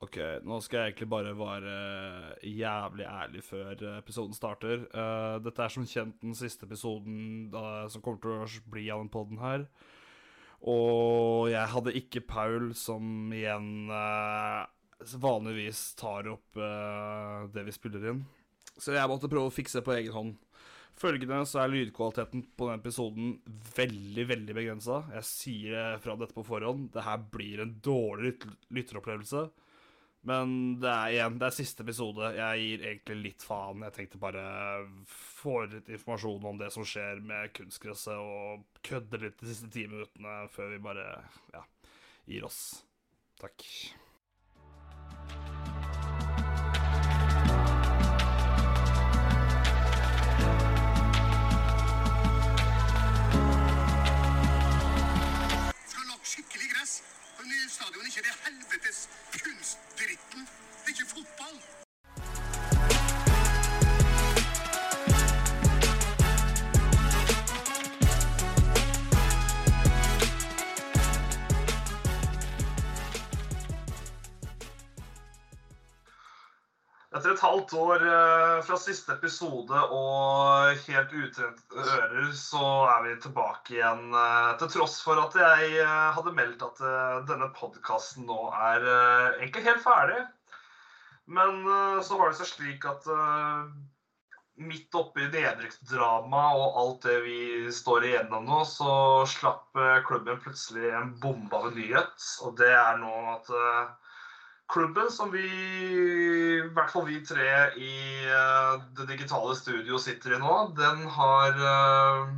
Ok, nå skal jeg egentlig bare være jævlig ærlig før episoden starter. Uh, dette er som kjent den siste episoden uh, som kommer til å bli av den poden her. Og jeg hadde ikke Paul, som igjen uh, vanligvis tar opp det vi spiller inn. Så jeg måtte prøve å fikse det på egen hånd. Følgende så er lydkvaliteten på denne episoden veldig, veldig begrensa. Jeg sier fra dette på forhånd. Det her blir en dårlig lytteropplevelse. Men det er igjen, det er siste episode. Jeg gir egentlig litt faen. Jeg tenkte bare få litt informasjon om det som skjer med kunstgresset, og kødde litt de siste ti minuttene før vi bare ja, gir oss. Takk. stadion ikke det helvetes kunstdritten. Det er ikke fotball. Etter et halvt år eh, fra siste episode og helt utrent ører, så er vi tilbake igjen. Eh, til tross for at jeg eh, hadde meldt at denne podkasten nå er egentlig helt ferdig. Men så var det seg slik at midt oppi nedrykksdramaet og alt det vi står igjennom nå, så slapp klubben plutselig en bombe av en nyhet. Og det er nå at klubben som vi, i hvert fall vi tre i uh, det digitale studio sitter i nå, den har uh,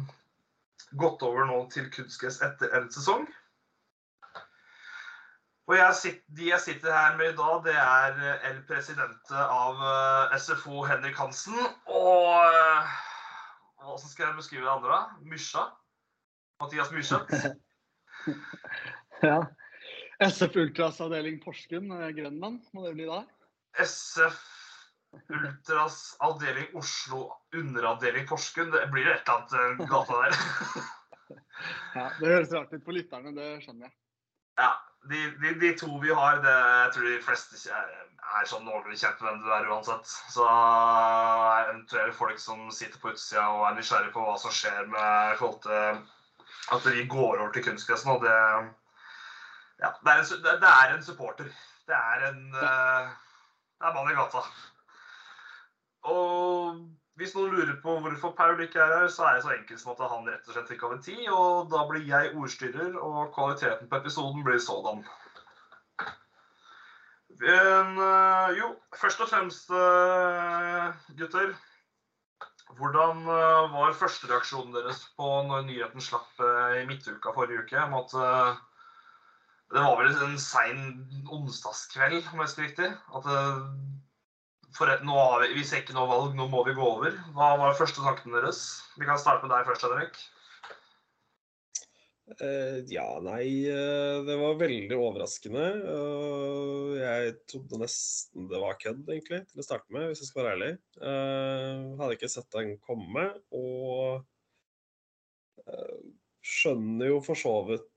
gått over nå til kunstgress etter en sesong. Og jeg sitter, de jeg sitter her med i dag, det er eh, El Presidente av SFO, Henrik Hansen. Og hvordan skal jeg beskrive det andre? Mysja? Mathias Myrseth? ja. SF Ultras avdeling Porsgrunn, Grenland, må det bli da? SF Ultras avdeling Oslo, underavdeling Porsgrunn. Det blir et eller annet eh, gata der. ja, Det høres rart ut på lytterne, det skjønner jeg. Ja. De, de, de to vi har, det jeg tror de fleste er, er sånn noenlunde kjent med hvem du er uansett. Så eventuelle folk som sitter på utsida og er nysgjerrig på hva som skjer med forhold til at vi går over til kunstgress nå, det ja, det er, en, det er en supporter. Det er en uh, Det er mann i gata. Og hvis noen lurer på hvorfor Paul ikke er her, så er det så enkelt som at han rett og slett fikk av en tid, og da blir jeg ordstyrer, og kvaliteten på episoden blir sådan. Men uh, jo, først og fremst, uh, gutter. Hvordan var førstereaksjonen deres på når nyheten slapp i midtuka forrige uke om at det var vel en sein onsdagskveld, om jeg husker riktig. At eh, for nå har vi, vi ser ikke noe valg, nå må vi gå over. Hva var første tanken deres? Vi kan starte med deg først, Henrik. Uh, ja, nei uh, Det var veldig overraskende. Uh, jeg trodde nesten det var kødd, egentlig, til å starte med, hvis jeg skal være ærlig. hadde ikke sett den komme, og skjønner jo for så vidt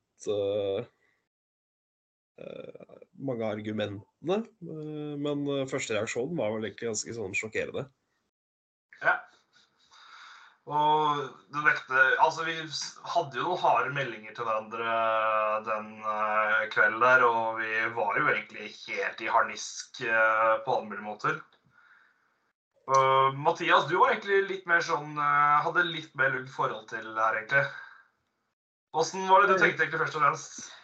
mange av argumentene. Eh, men eh, første reaksjonen var vel egentlig ganske sånn sjokkerende. Ja. Og det vekte Altså, vi hadde jo noen harde meldinger til hverandre den kvelden der, og vi var jo egentlig helt i harnisk på alle mulige måter. Uh, Mathias, du var egentlig litt mer sånn uh, Hadde litt mer lugnt forhold til det her, egentlig. Åssen var det du tenkte egentlig først og fremst?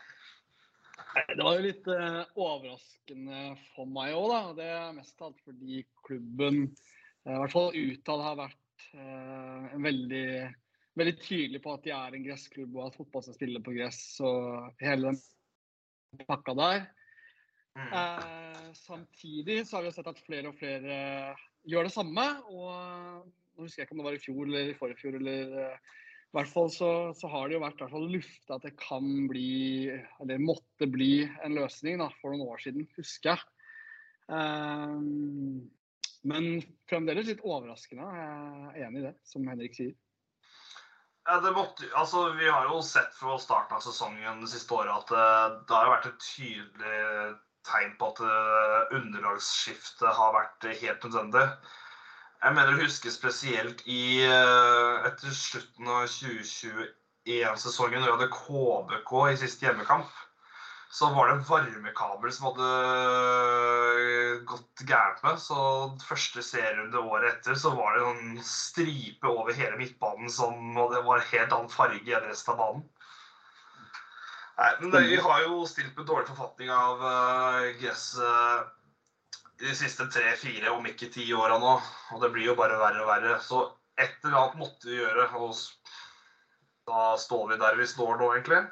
Det var jo litt uh, overraskende for meg òg, da. Det er mest av alt fordi klubben, uh, i hvert fall utad, har vært uh, veldig, veldig tydelig på at de er en gressklubb, og at fotball skal spille på gress og hele den pakka der. Mm. samtidig så har vi sett at flere og flere gjør det samme. og Nå husker jeg ikke om det var i fjor eller i forrige fjor eller i hvert fall så, så, har det jo vært lufta at det kan bli, eller måtte bli, en løsning da, for noen år siden, husker jeg. Um, men fremdeles litt overraskende. Jeg er enig i det, som Henrik sier. Ja, måtte, altså, vi har jo sett fra starten av sesongen det siste året at det, eh, det har vært et tydelig tegn på at uh, underlagsskiftet har vært helt nødvendig. Jeg mener å huske spesielt i uh, etter slutten av 2021-sesongen, når vi hadde KBK i siste hjemmekamp så var det en varmekabel som hadde øh, gått gærent med. Så første serierunde året etter så var det en stripe over hele midtbanen som og det var helt annen farge enn resten av banen. Nei, men det, Vi har jo stilt med dårlig forfatning av uh, gresset de siste tre-fire, om ikke ti åra nå. Og det blir jo bare verre og verre. Så et eller annet måtte vi gjøre. Og da står vi der vi står nå, egentlig.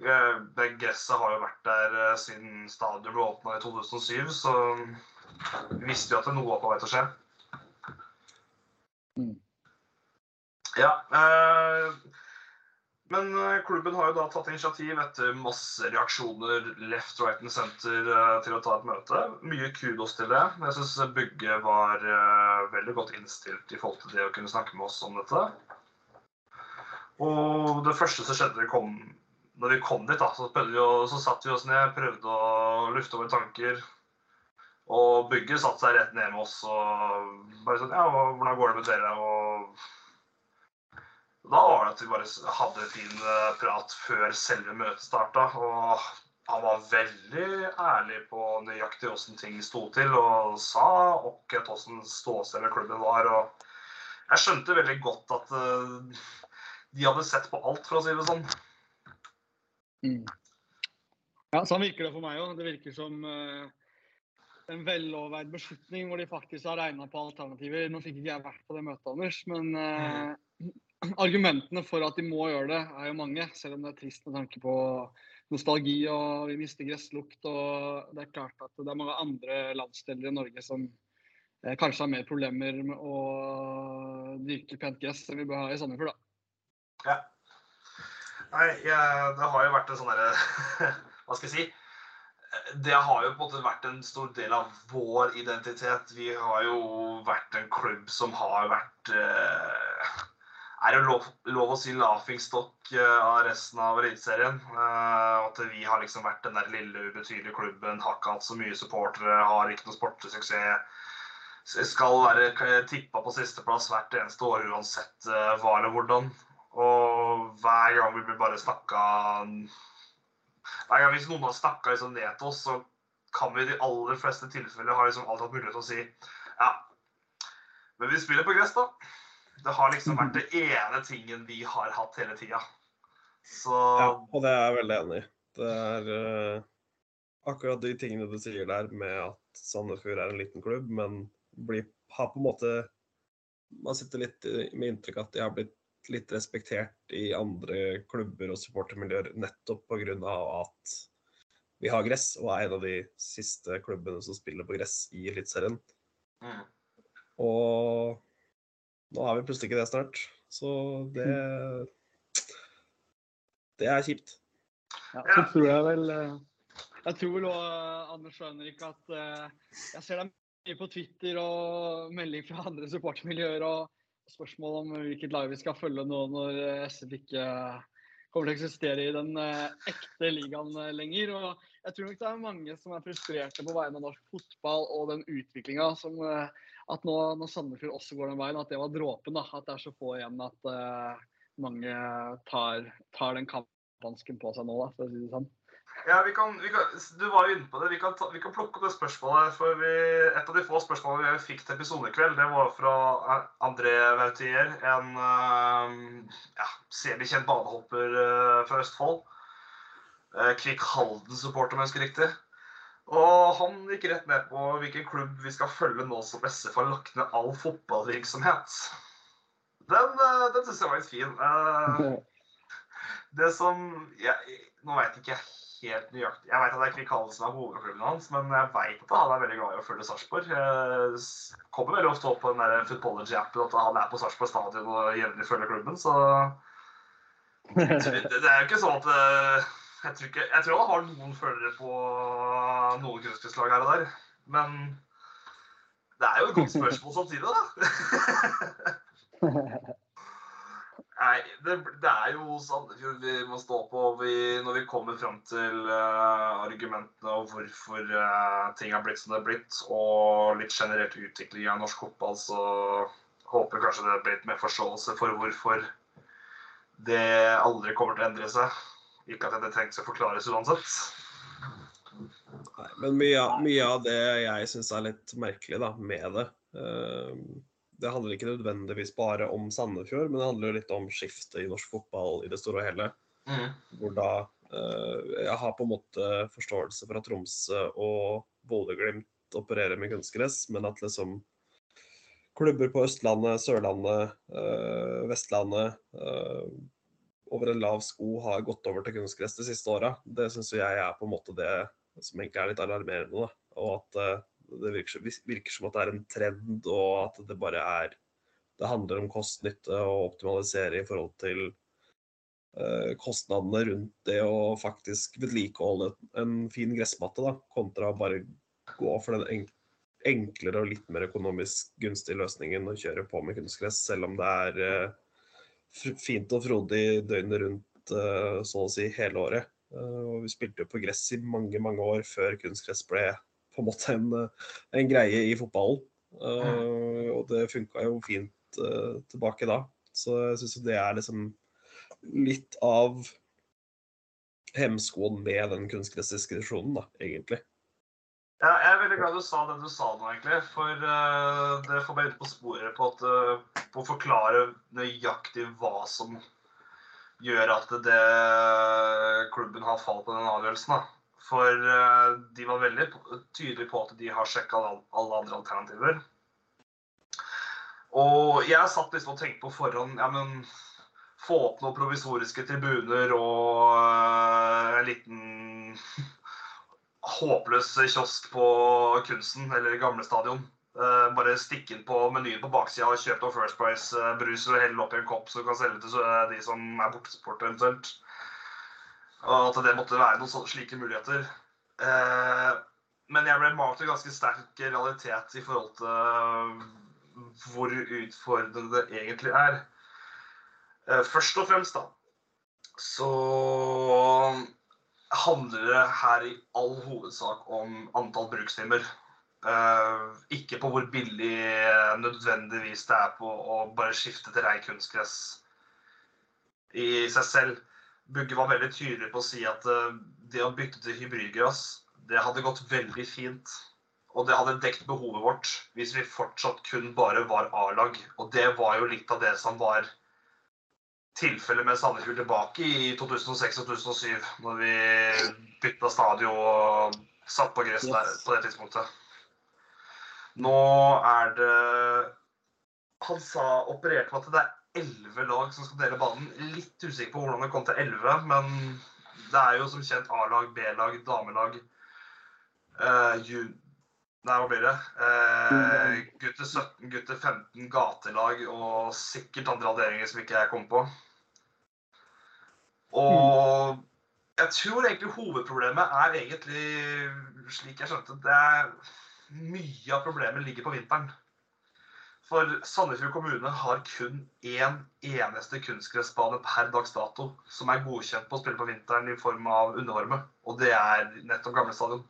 Det gresset har jo vært der eh, siden stadion ble åpna i 2007, så vi visste jo at det noe var på vei til å skje. Mm. Ja. Eh, men eh, klubben har jo da tatt initiativ etter masse reaksjoner left, right and center eh, til å ta et møte. Mye kudos til det. Jeg syns Bugge var eh, veldig godt innstilt i forhold til det å kunne snakke med oss om dette. Og det første som skjedde, kom når vi kom dit, da, så, vi, så satt vi oss ned, prøvde å lufte våre tanker. Og bygget satte seg rett ned med oss og bare sånn Ja, hvordan går det med dere? Og da var det at vi bare hadde en fin eh, prat før selve møtet starta. Og han var veldig ærlig på nøyaktig åssen ting sto til, og sa akkurat åssen ståstedet klubben var. Og jeg skjønte veldig godt at uh, de hadde sett på alt, for å si det sånn. Mm. Ja, sånn virker det for meg òg. Det virker som uh, en veloverveid beslutning hvor de faktisk har regna på alternativer. Nå fikk ikke jeg vært på det møtet, Anders, men uh, argumentene for at de må gjøre det, er jo mange. Selv om det er trist med tanke på nostalgi og vi mister gresslukt. Og det er klart at det er mange andre landsdeler i Norge som eh, kanskje har mer problemer med å dyrke pent gress enn vi bør ha i Sandefjord, da. Ja. Nei, jeg, det har jo vært en sånn derre Hva skal jeg si? Det har jo på en måte vært en stor del av vår identitet. Vi har jo vært en klubb som har vært eh, Er det lov, lov, å si laughingstock eh, av resten av Eliteserien? Eh, at vi har liksom vært den der lille, ubetydelige klubben, har ikke hatt så mye supportere, har ikke noe sportlig suksess skal være tippa på sisteplass hvert eneste år uansett hva eller hvordan. Og hver gang vi blir bare snakka Hver gang hvis noen har snakka liksom ned til oss, så kan vi i de aller fleste tilfeller ha liksom alltid hatt mulighet til å si ja, men vi spiller på gress, da. Det har liksom vært det ene tingen vi har hatt hele tida. Så Ja, og det er jeg veldig enig i. Det er uh, akkurat de tingene du sier der med at Sandefjord er en liten klubb, men blir, har på en måte Man sitter litt med inntrykk at de har blitt litt respektert i andre klubber og supportermiljøer nettopp pga. at vi har gress og er en av de siste klubbene som spiller på gress i Eliteserien. Mm. Og nå har vi plutselig ikke det snart, så det Det er kjipt. Ja, så tror jeg vel eh, Jeg tror vel òg, Anders og Henrik, at eh, jeg ser deg mye på Twitter og melding fra andre supportermiljøer. og spørsmål om hvilket lag vi skal følge nå når eh, SF ikke kommer til å eksistere i den eh, ekte ligaen eh, lenger. Og jeg tror nok det er mange som er frustrerte på vegne av norsk fotball og den utviklinga som at nå når Sandefjord også går den veien, at det var dråpen. da, At det er så få igjen at uh, mange tar, tar den kamphansken på seg nå, da, for å si det sånn. Ja, vi kan, vi kan, Du var jo inne på det. Vi kan, ta, vi kan plukke opp det spørsmålet. for vi, Et av de få spørsmålene vi fikk til episodekveld, det var fra André Vautier. En uh, ja, semikjent banehopper uh, fra Østfold. Uh, Kvikk Halden-supporter, om jeg husker riktig. Og han gikk rett ned på hvilken klubb vi skal følge nå som SF har lagt ned all fotballvirksomhet. Den, uh, den syns jeg var litt fin. det som jeg, Nå veit ikke jeg helt nøyaktig Jeg vet at det er Krik Hallen som er hovedklubben hans, men jeg vet at han er veldig glad i å følge Sarpsborg. Kommer veldig ofte opp på den der Footballer-appen at han er på Sarpsborg stadion og jevnlig følger klubben, så Det er jo ikke sånn at eh, jeg tror, ikke, jeg tror han har noen følgere på noen kunstgresslag her og der, men det er jo et godt spørsmål samtidig, da. Nei, det, det, er jo Sandefjord vi må stå på vi, når vi kommer fram til uh, argumentene og hvorfor uh, ting har blitt som det har blitt, og litt generelt utvikling av norsk fotball, så håper kanskje det er blitt mer forståelse for hvorfor det aldri kommer til å endre seg. Ikke at det trengs å forklares uansett. Nei, men mye, mye av det jeg syns er litt merkelig da, med det uh, det handler ikke nødvendigvis bare om Sandefjord, men det handler litt om skiftet i norsk fotball i det store og hele. Mm. Hvor da uh, Jeg har på en måte forståelse for at Tromsø og Bodø-Glimt opererer med kunstgress, men at liksom klubber på Østlandet, Sørlandet, uh, Vestlandet uh, over en lav sko har gått over til kunstgress de siste åra. Det syns jeg er på en måte det som egentlig er litt alarmerende. Da. Og at det virker, virker, som at det er en trend, og at det bare er Det handler om kost-nytte og optimalisere i forhold til uh, kostnadene rundt det å faktisk vedlikeholde en fin gressmatte, da, kontra å bare gå for den enklere og litt mer økonomisk gunstige løsningen å kjøre på med kunstgress, selv om det er uh, fint og frodig døgnet rundt uh, så å si hele året. Og vi spilte jo på gress i mange, mange år før kunstgress ble på en måte en, en greie i fotballen. Uh, og det funka jo fint tilbake da. Så jeg syns det er liksom litt av hemskoen med den kunstgressdiskusjonen, da, egentlig. Ja, jeg er veldig glad du sa det du sa nå, egentlig. For uh, det får meg ut på sporet på, at, på å forklare nøyaktig hva som gjør at det, klubben har falt på den avgjørelsen. da. For uh, de var veldig tydelige på at de har sjekka alle andre alternativer. Og jeg satt liksom og tenkte på forhånd ja, men Få opp noen provisoriske tribuner og uh, en liten håpløs kiosk på Kunsten eller Gamle stadion. Uh, bare stikke inn på menyen på baksida og kjøp noe First Price-brus uh, og hell oppi en kopp så du kan selge til de som er bortesupporter, eventuelt. Og at det måtte være noen slike muligheter. Uh, men jeg ble malt en ganske sterk realitet i forhold til eh, hvor utfordrende det egentlig er. Eh, først og fremst, da, så handler det her i all hovedsak om antall brukstimer. Uh, ikke på hvor billig nødvendigvis det er på å bare skifte til rein kunstgress i seg selv. Bugge var veldig tydelig på å si at uh, det å bytte til hybridgress, det hadde gått veldig fint. Og det hadde dekt behovet vårt hvis vi fortsatt kun bare var A-lag. Og det var jo litt av det som var tilfellet med Sandefjord tilbake i 2006 og 2007, når vi bytta stadion og satt på gress der på det tidspunktet. Nå er det Han sa opererte med at det er elleve lag som skal dele banen. Litt usikker på hvordan det kom til elleve, men det er jo som kjent A-lag, B-lag, damelag uh, Nei, hva blir det? Eh, gutter 17, gutter 15, gatelag og sikkert andre avdelinger som ikke jeg kom på. Og jeg tror egentlig hovedproblemet er egentlig, slik jeg skjønte det er Mye av problemet ligger på vinteren. For Sandefjord kommune har kun én eneste kunstgressbane per dags dato som er godkjent på å spille på vinteren i form av undervarme, og det er nettopp Gamle stadion.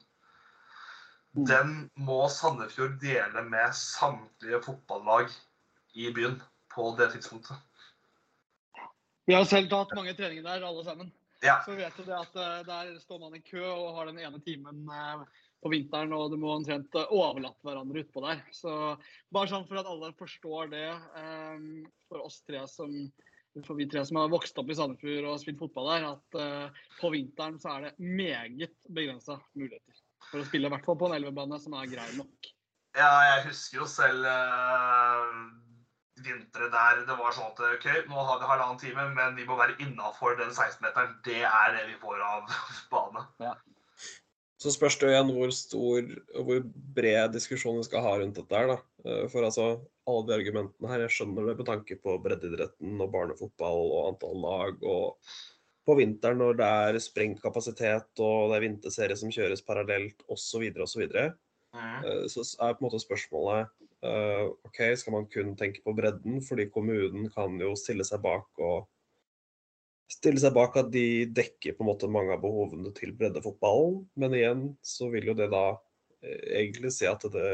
Den må Sandefjord dele med samtlige fotballag i byen på det tidspunktet. Vi har selv tatt mange treninger der, alle sammen. Ja. Så vet du det at eh, der står man i kø og har den ene timen eh, på vinteren, og du må omtrent eh, overlatte hverandre utpå der. Så bare sånn for at alle forstår det, for oss tre som for vi tre som har vokst opp i Sandefjord og spilt fotball der, at på vinteren så er det meget begrensa muligheter for å spille, i hvert fall på en elvebane som er grei nok. Ja, jeg husker jo selv uh, vintre der det var sånn at OK, nå har vi halvannen time, men vi må være innafor den 16-meteren. Det er det vi får av bane. Ja. Så spørs det igjen hvor stor og hvor bred diskusjon vi skal ha rundt dette her. da. Eh, for altså, alle de argumentene her, jeg skjønner det med tanke på breddeidretten og barnefotball og antall lag. Og på vinteren når det er sprengt kapasitet og det er vinterserie som kjøres parallelt osv., osv. Så, så. Eh, så er på en måte spørsmålet eh, OK, skal man kun tenke på bredden? Fordi kommunen kan jo stille seg bak og stille seg bak at de dekker på en måte mange av behovene til breddefotballen. Men igjen så vil jo det da eh, egentlig si at det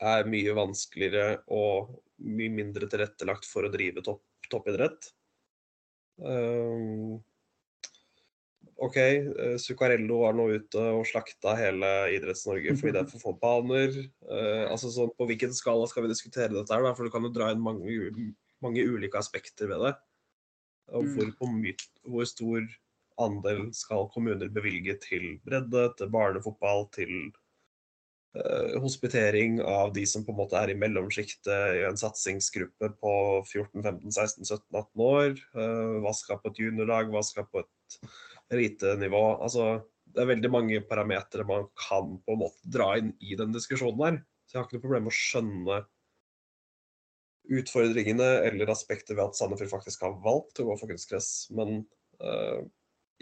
er mye vanskeligere og mye mindre tilrettelagt for å drive topp, toppidrett. Um, OK, eh, Zuccarello var nå ute og slakta hele Idretts-Norge fordi det er for få baner. Uh, altså sånn, På hvilken skala skal vi diskutere dette? her? For du kan jo dra inn mange, mange ulike aspekter ved det. Og Mm. hvor, hvor stor andel skal kommuner bevilge til bredde, til barnefotball, til eh, hospitering av de som på en måte er i mellomsjiktet i en satsingsgruppe på 14, 15, 16, 17, 18 år. Eh, hva skal på et juniorlag, hva skal på et elitenivå? Altså, det er veldig mange parametere man kan på en måte dra inn i den diskusjonen her. Så jeg har ikke noe problem med å skjønne utfordringene eller aspekter ved at Sandefjord faktisk har valgt å gå for kunstgress. Men uh,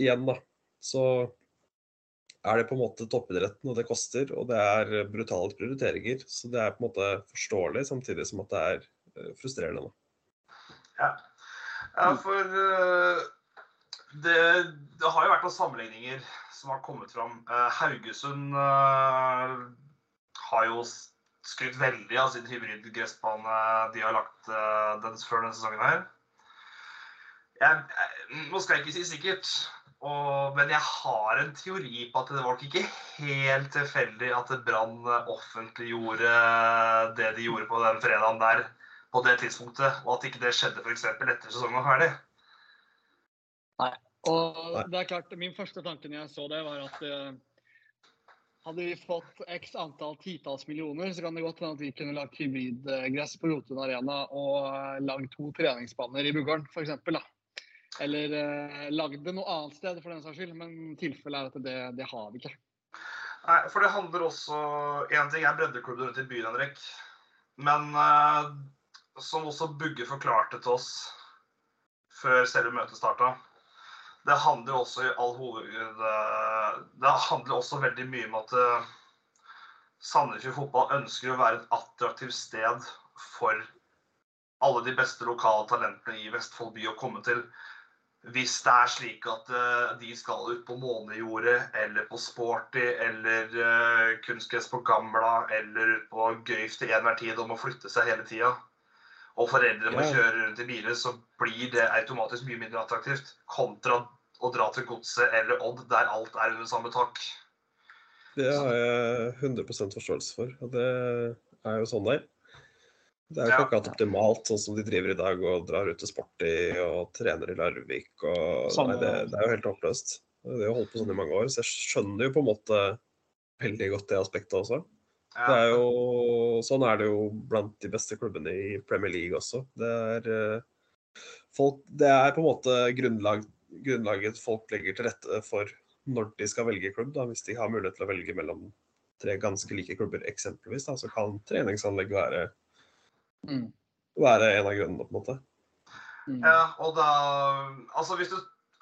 igjen, da, så er det på en måte toppidretten, og det koster. Og det er brutale prioriteringer. Så det er på en måte forståelig, samtidig som at det er eh, frustrerende. Ja, ja for eh, det, det har jo vært noen sammenligninger som har kommet fram. Eh, Haugesund har jo skrytt veldig av sin hybridgressbane de har lagt den, før denne sesongen her. Jeg, jeg, nå skal jeg ikke si sikkert, og, men jeg har en teori på at det var nok ikke helt tilfeldig at Brann offentliggjorde det de gjorde på den fredagen der på det tidspunktet, og at ikke det skjedde f.eks. etter sesongen var ferdig. Og det er klart, min første tanke når jeg så det, var at eh, hadde vi fått x antall titalls millioner, så kan det godt hende at vi kunne lagd hybridgress på Jotun Arena og eh, lagd to treningsbaner i Bugården, f.eks. Eller eh, lagd det noe annet sted, for den saks skyld. Men tilfellet er at det, det har vi ikke. Nei, for det handler også Én ting er breddeklubben rundt i byen, Henrik. Men eh, som også Bugge forklarte til oss før selve møtet starta, det handler også i all hoved... eh, Det handler også veldig mye om at eh, Sandefjord fotball ønsker å være et attraktivt sted for alle de beste lokale talentene i Vestfold by å komme til. Hvis det er slik at uh, de skal ut på Månejordet eller på Sporty eller uh, kunstgress på Gamla eller ut på Gøyf til enhver tid og må flytte seg hele tida, og foreldre må kjøre rundt i biler, så blir det automatisk mye mindre attraktivt kontra å dra til Godset eller Odd, der alt er under samme tak. Det har jeg 100% forståelse for. Og det er jo sånn det er. Det er jo ikke akkurat optimalt, sånn som de driver i dag og drar ut til Sporty og trener i Larvik. Og, Samme- nei, det, det er jo helt håpløst. De har holdt på sånn i mange år, så jeg skjønner jo på en måte veldig godt det aspektet også. Det er jo, sånn er det jo blant de beste klubbene i Premier League også. Det er, eh, folk, det er på en måte grunnlag, grunnlaget folk legger til rette for når de skal velge klubb. Da. Hvis de har mulighet til å velge mellom tre ganske like klubber eksempelvis, da, så kan treningsanlegg være, Mm. være en av grunnene, på en måte. Mm. Ja, og da Altså, hvis du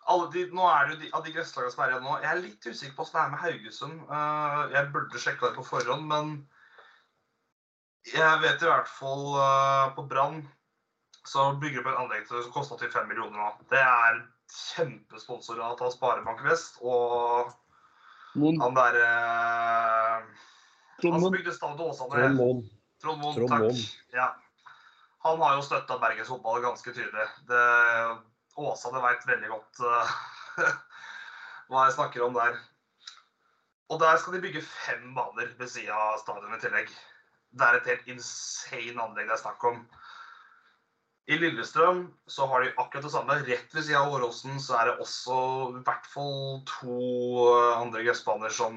alle de, Nå er det jo de, av de gresslagene som er igjen nå Jeg er litt usikker på åssen det er med Haugesund. Uh, jeg burde sjekka det på forhånd, men jeg vet i hvert fall uh, på Brann så bygger de opp et anlegg til- som koster 85 millioner nå. Det er kjempesponsor av Sparebank Vest og Mon. han derre Han Trond som bygde Stad Åsane. Trond Moen. Takk. Ja. Han har jo støtta Bergens fotball ganske tydelig. Det, Åsane veit veldig godt eh, hva jeg snakker om der. Og der skal de bygge fem baner ved sida av stadionet i tillegg. Det er et helt insane anlegg det er snakk om. I Lillestrøm så har de akkurat det samme. Rett ved sida av Åråsen så er det også i hvert fall to eh, andre gressbaner som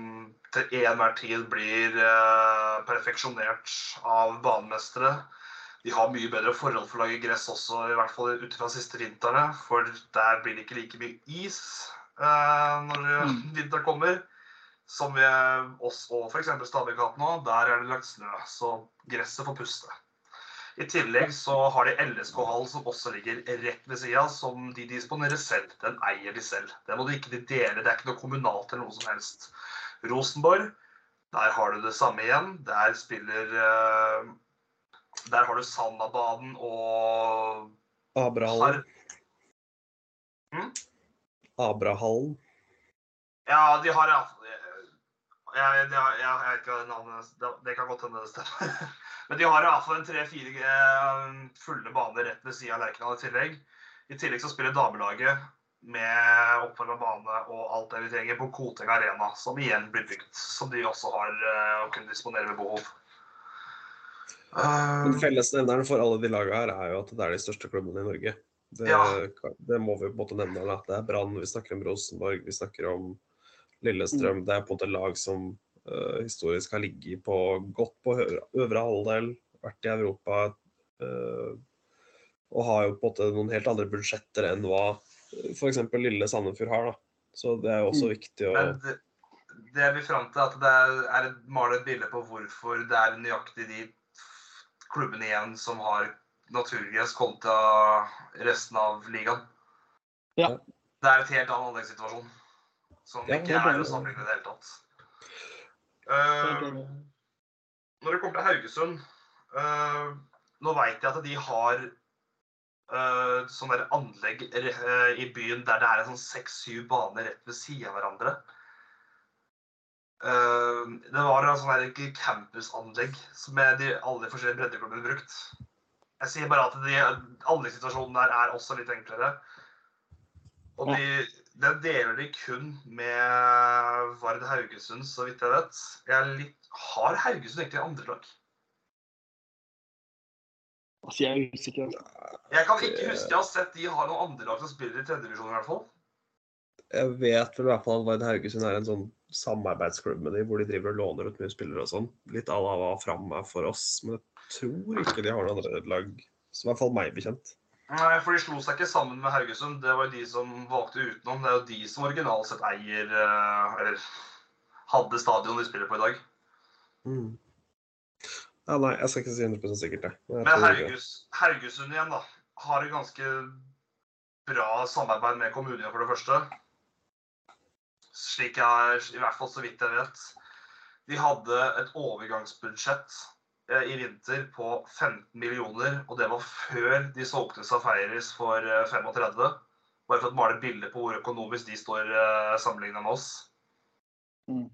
til enhver tid blir eh, perfeksjonert av banemestere. De har mye bedre forhold for å lage gress også, i hvert fall ut fra siste vinterne. For der blir det ikke like mye is eh, når Mm. vinteren kommer. Som ved oss og f.eks. Stabekk nå. Der er det lagt snø, så gresset får puste. I tillegg så har de LSK-hallen som også ligger rett ved sida, som de disponerer selv. Den eier de selv. Det må de ikke de dele. Det er ikke noe kommunalt eller noe som helst. Rosenborg Der har du det samme igjen. Der spiller eh, Der har du Sandabaden og Abrahallen. Mm? Abrahallen. ja, de har iallfall jeg, jeg, jeg, jeg vet ikke hva navnet det, kan godt hende det stemmer. Men de har iallfall en tre-fire eh, fulle baner rett ved siden av Lerkendal i tillegg. I tillegg så spiller damelaget med oppvarma bane og alt det vi trenger på Koteng Arena, som igjen blir bygd. Som de også har eh, å kunne disponere ved behov. Men Eh, fellesnevneren for alle de lagene her er jo at det er de største klubbene i Norge. Det, Ja. det må vi på en måte nevne. Da. Det er Brann, vi snakker om Rosenborg, vi snakker om Lillestrøm. Det er på en måte lag som uh, historisk har ligget på, godt på øvre halvdel, vært i Europa. Uh, og har jo på en måte noen helt andre budsjetter enn hva f.eks. lille Sandefjord har. da. Så det er jo også Mm. viktig å Men det, det jeg vil fram til, at det er, er et, maler et bilde på hvorfor det er nøyaktig de klubbene igjen som har naturgress kontra resten av ligaen. Ja. Det er et helt annen anleggssituasjon. Som Ja, ikke er å sammenligne i det hele tatt. Eh, når det kommer til Haugesund uh, Nå veit jeg at de har uh, sånne anlegg eh, i byen der det er en sånn seks-syv baner rett ved siden av hverandre. Eh, det var altså et der campusanlegg som er de alle forskjellige breddeklubbene brukt. Jeg sier bare at de, anleggssituasjonen der er også litt enklere. Og de, den deler de kun med Vard Haugesund, så vidt jeg vet. Jeg litt, har Haugesund egentlig andre lag? Altså, jeg er usikker. Jeg kan ikke huske jeg har sett de har noen andre lag som spiller i tredjedivisjon i hvert fall. Jeg vet vel i hvert fall at Vard Haugesund er en sånn samarbeidsklubb med de, hvor de driver og låner ut mye spillere og sånn. Litt à la hva Fram er for oss. Men jeg tror ikke de har noen andre lag, som i hvert fall meg bekjent. Nei, for de slo seg ikke sammen med Haugesund. Det var jo de som valgte utenom. Det er jo de som originalt sett eier eh, Eller hadde stadion de spiller på i dag. Mm. Ja, nei, jeg skal ikke si 100 sikkert det. Men Men Haugesund igjen, da. Har et ganske bra samarbeid med kommunene, for det første. Slik jeg, i hvert fall så vidt jeg vet. De hadde et overgangsbudsjett eh, i vinter på 15 millioner, og det var før de solgte Safaris for eh, 35. Bare for å male bilde på hvor økonomisk de står sammenlignet sammenligna med oss. Mm.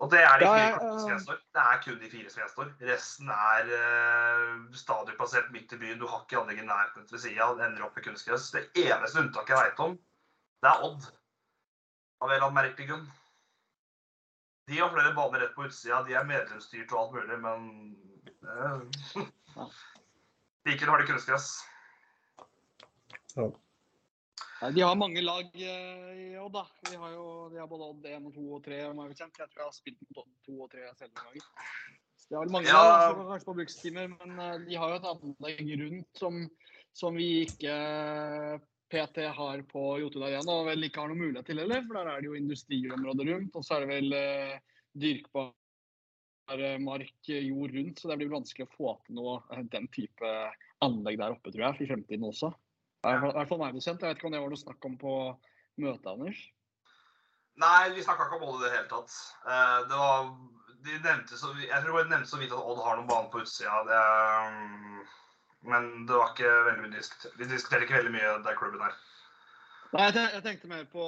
Og det er de fire ja. Det er kun de fire som gjenstår. Resten er uh, stadig plassert midt i byen. Du har ikke anlegg i nærheten ved sida. Det ender opp med kunstgress. Det eneste unntaket jeg veit om, det er Odd. Av en eller annen merkelig grunn. De har flere baner rett på utsida. De er medlemsstyrt og alt mulig, men eh, Ja. Likevel har de kunstgress. Nei, de har mange lag eh, i Odd, da. De har jo de har både Odd 1 og 2 og 3. om jeg tror jeg har spilt mot Odd 2 og 3 selv noen ganger. Så de har vel mange Ja. lag, altså, kanskje på brukstimer, men eh, de har jo et anlegg rundt som, som vi ikke eh, PT har på Jotun Arena, og vel ikke har noen mulighet til heller. For der er det jo industriområder rundt, og så er det vel eh, dyrkbar eh, mark, eh, jord rundt. Så det blir vanskelig å få til noe eh, den type anlegg der oppe, tror jeg, i fremtiden også. I hvert fall- meg bekjent. Jeg vet ikke om det var noe snakk om på møtet, Anders? Nei, vi snakka ikke om Odd i det hele tatt. Det var, de nevnte så, jeg tror de nevnte så vidt at Odd har noen baner på utsida. Det, mm, men det var ikke veldig mye diskutert. Vi diskuterer ikke veldig mye der klubben er. Nei, jeg, tenkte mer på,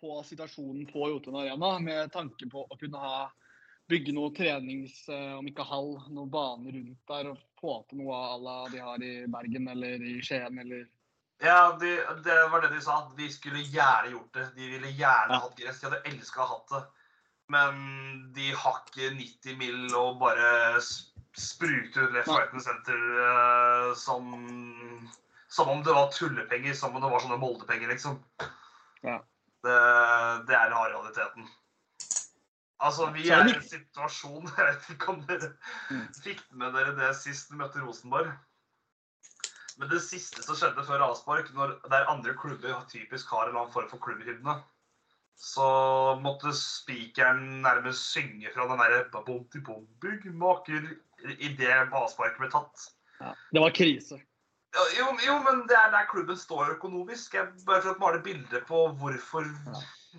på situasjonen på Jotun Arena, med tanke på å kunne ha bygge noe trenings, eh, om ikke hall, noen bane rundt der, og få til noe à la de har i Bergen eller i Skien eller Ja, de, det var det de sa. De skulle gjerne gjort det. De ville gjerne Ja. hatt gress. De hadde elska å hatt det. Men de har ikke 90 mill. og bare sprute ut Left. Right Center uh, som Som om det var tullepenger, som om det var sånne Molde-penger, liksom. Ja. Det, det er realiteten. Altså, vi er i en situasjon Jeg vet ikke om dere Mm. fikk med dere det sist vi møtte Rosenborg. Men det siste som skjedde før avspark, når der andre klubber typisk har en annen form for klubbhymne, så måtte spikeren nærmest synge fra den derre «Babomti-bom-bygg maker idet avsparket ble tatt. ja. Det var krise. Ja, Jo, jo, men det er der klubben står økonomisk. Jeg bare for å male bilde på hvorfor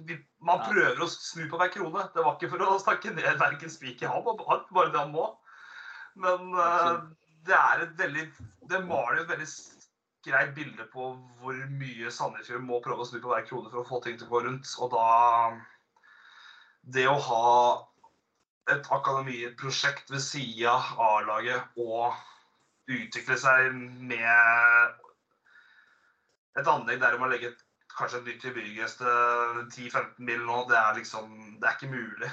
vi, man Ja. prøver å snu på hver krone. Det var ikke for å snakke ned verken spiker i ham, bare det han må. Men uh, det er et veldig Det maler et veldig greit bilde på hvor mye Sandefjord må prøve å snu på hver krone for å få ting til å gå rundt. Og da Det å ha et akademiprosjekt ved sida av A-laget og utvikle seg med et anlegg der man legger legge kanskje et nytt tilbygges til 10-15 mil nå, det er liksom Det er ikke mulig.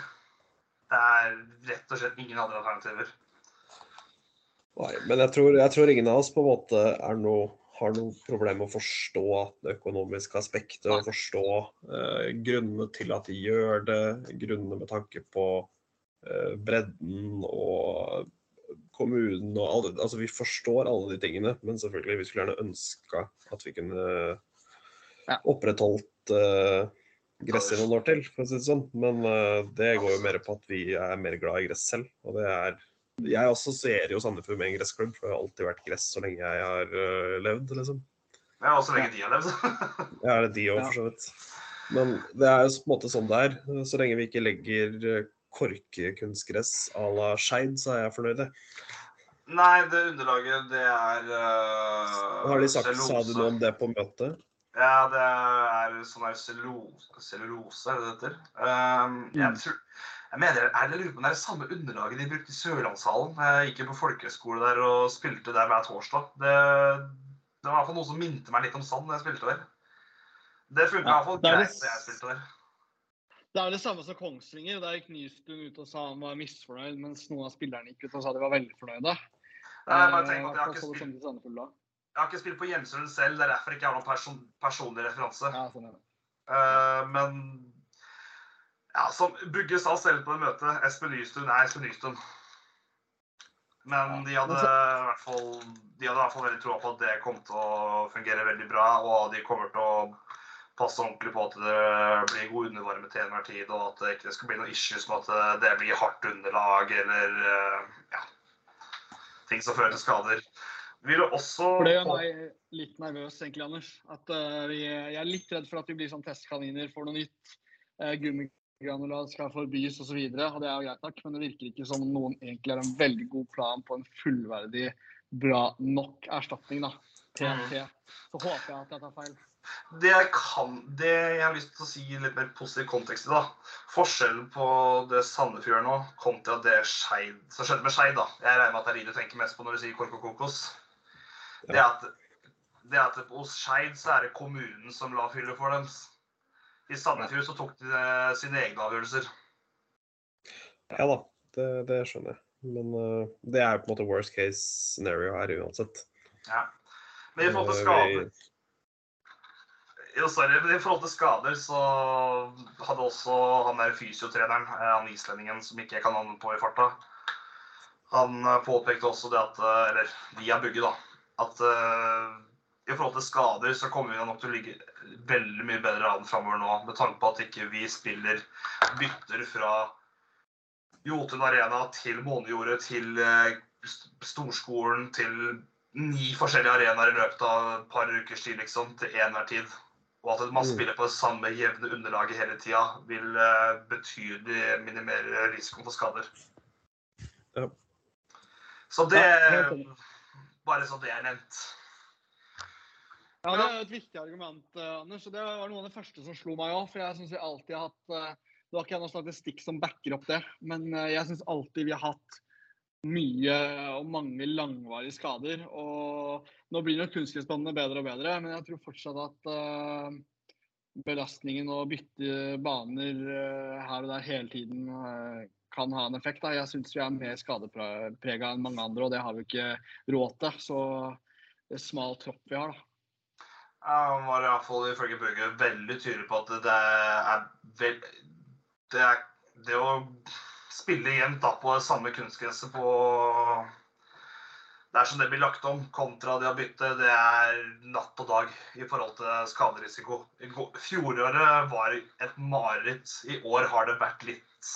Det er rett og slett ingen andre alternativer. Nei, men jeg tror, jeg tror ingen av oss på en måte er noe, har noen problemer med å forstå det økonomiske aspektet og forstå eh, grunnene til at de gjør det, grunnene med tanke på eh, bredden og kommunen og alle Altså, vi forstår alle de tingene, men selvfølgelig, vi skulle gjerne ønska at vi kunne Ja. opprettholdt eh, gress i noen år til, for å si det sånn. Men eh, det går jo mer på at vi er mer glad i gress selv, og det er jeg assosierer jo Sandefjord med en gressklubb, for det har alltid vært gress så lenge jeg har uh, levd, liksom. Ja, og så lenge de har levd. Ja, det er de òg, for så vidt. Men det er jo på en måte sånn det er. Så lenge vi ikke legger øh, korkekunstgress à la Skeid, så er jeg fornøyd. jeg. Nei, det underlaget, det er uh, Har de sagt, Sa du noe om det på møtet? Ja, det er sånn her cellulose, cellulose er det det heter. Um, jeg, Mm. tror, jeg mener, er det, lurer på om det er det samme underlaget de brukte i Sørlandshallen. Jeg gikk jo på folkehøyskole der og spilte der hver torsdag. Det, det var i hvert fall noe som minte meg litt om sand da jeg spilte der. Det funka Ja, hvert fall er greit da jeg spilte der. Det er det samme som Kongsvinger. Der gikk Nystuen ut og sa han var misfornøyd, mens noen av spillerne gikk ut og sa de var veldig fornøyde. Nei, bare Eh, at jeg har ikke spilt, jeg har ikke spilt på Hjemsund selv, det er derfor jeg ikke har noen person, personlig referanse. Ja, sånn er det. Uh, men ja, som Bugge sa selv på det møtet, Espen Nystuen er Espen Nystuen. Men de hadde, fall, de hadde i hvert fall veldig troa på at det kom til å fungere veldig bra, og de kommer til å passe ordentlig på at det blir god undervarme til enhver tid, og at det ikke skal bli noe issues med at det blir hardt underlag eller eh, ja, ting som fører til skader. Vi vil også For det gjør meg litt nervøs, egentlig, Anders. At uh, vi, jeg er litt redd for at vi blir sånn testkaniner for noe nytt. Uh, Gummigranulat skal forbys osv. Og, så og det er jo greit nok, men det virker ikke som noen egentlig har en veldig god plan på en fullverdig, bra nok erstatning. da. TNT. Så håper jeg at jeg tar feil. Det jeg, kan, det jeg har lyst til å si i litt mer positiv kontekst i, da. Forskjellen på det Sandefjord gjør nå, kontra det Skeid som skjedde med Skeid, da. Jeg regner med at det er de du tenker mest på når du sier kork og Kokos. Det er at, det er at hos Skeid så er det kommunen som la fylle for dem. I Sandefjord så tok de eh, sine egne avgjørelser. Ja da, det, det skjønner jeg. Men uh, det er jo på en måte worst case scenario her uansett. Ja. Men i forhold til Øh, skader Jo, sorry, men I forhold til skader så hadde også han der fysiotreneren, eh, han islendingen som ikke jeg kan navnet på i farta, han eh, påpekte også det at eh, Eller via Bugge, da. At eh, i forhold til skader så kommer vi nok til å ligge veldig mye bedre an framover nå, med tanke på at ikke vi spiller bytter fra Jotun Arena til Månejordet til eh, Storskolen til ni forskjellige arenaer i løpet av et par ukers tid, liksom, til enhver tid. Og at man Mm. spiller på det samme jevne underlaget hele tida, vil eh, betydelig minimere risikoen for skader. Så det. Bare så det er nevnt. Ja, Det er jo et viktig argument, eh, Anders. og Det var noe av det første som slo meg òg. For jeg syns vi alltid har hatt eh, Det var ikke noe statistikk som backer opp det, men eh, jeg syns alltid vi har hatt mye og mange langvarige skader. Og nå blir nok kunstgressbanene bedre og bedre, men jeg tror fortsatt at belastningen å bytte baner her og der hele tiden kan ha en effekt. Da. Jeg syns vi er mer skadeprega enn mange andre, og det har vi ikke råd til. Så det er smal tropp vi har, da. Ja, Han var i hvert fall ifølge Bøge veldig tydelig på at det er vel Det, er, det å spille jevnt da på det samme kunstgresset på Det er som det blir lagt om, kontra det å bytte, det er natt og dag i forhold til skaderisiko. Fjoråret var et mareritt. I år har det vært litt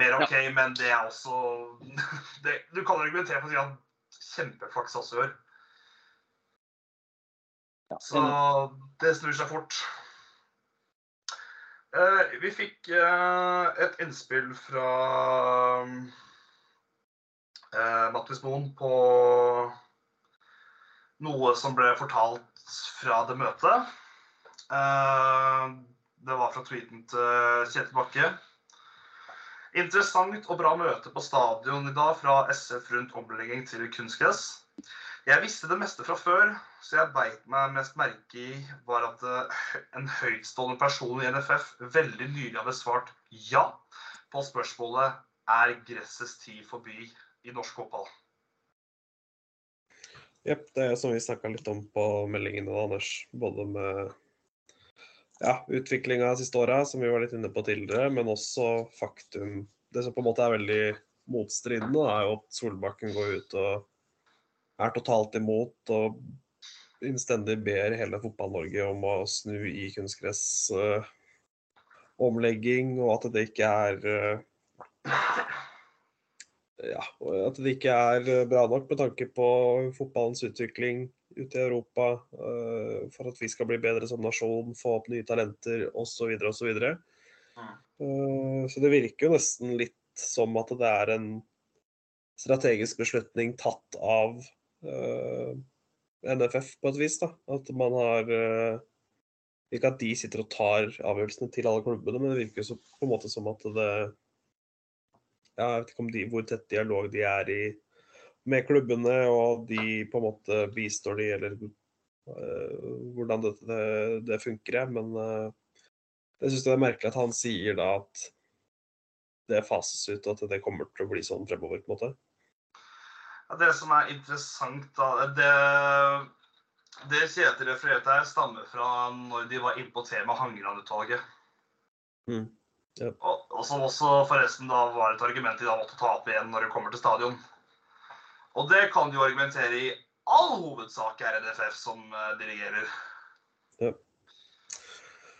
mer OK, men det er også det, Du kan argumentere for å si at kjempeflaks også i år. Så det snur seg fort. Eh, vi fikk eh, et innspill fra eh, Mattis Moen på noe som ble fortalt fra det møtet. Eh, det var fra tweeten til Kjetil Bakke. Interessant og bra møte på stadion i dag fra SF rundt omlegging til kunstgress. Jeg visste det meste fra før, så jeg beit meg mest merke i var at eh, en høytstående person i NFF veldig nylig hadde svart ja på spørsmålet er gressets tid forbi i norsk fotball. Jepp, det er som vi snakka litt om på meldingene, Anders. Både med ja, utviklinga de siste åra, som vi var litt inne på tidligere, men også faktum Det som på en måte er veldig motstridende, er jo at Solbakken går ut og er totalt imot og innstendig ber hele Fotball-Norge om å snu i kunstgressomlegging, omlegging, og at det ikke er uh, ja, at det ikke er bra nok med tanke på fotballens utvikling ute i Europa, for at vi skal bli bedre som nasjon, få opp nye talenter osv. osv. Uh, så det virker jo nesten litt som at det er en strategisk beslutning tatt av NFF på et vis. da, At man har uh, Ikke at de sitter og tar avgjørelsene til alle klubbene, men det virker jo på en måte som at det ja, Jeg vet ikke de, hvor tett dialog de er i med klubbene, og de på en måte bistår de, eller uh, hvordan det, det, det funker. Men uh, jeg syns det er merkelig at han sier da at det fases ut, og at det kommer til å bli sånn fremover. på en måte. Ja, det som er interessant, da Det, det Kjetil refererte her, stammer fra når de var inne på temaet Hangeland-utvalget. Mm. Ja. Og, og som også forresten da var et argument de da måtte ta opp igjen når det kommer til stadion. Og det kan du argumentere i all hovedsak er NFF som uh, dirigerer. Ja.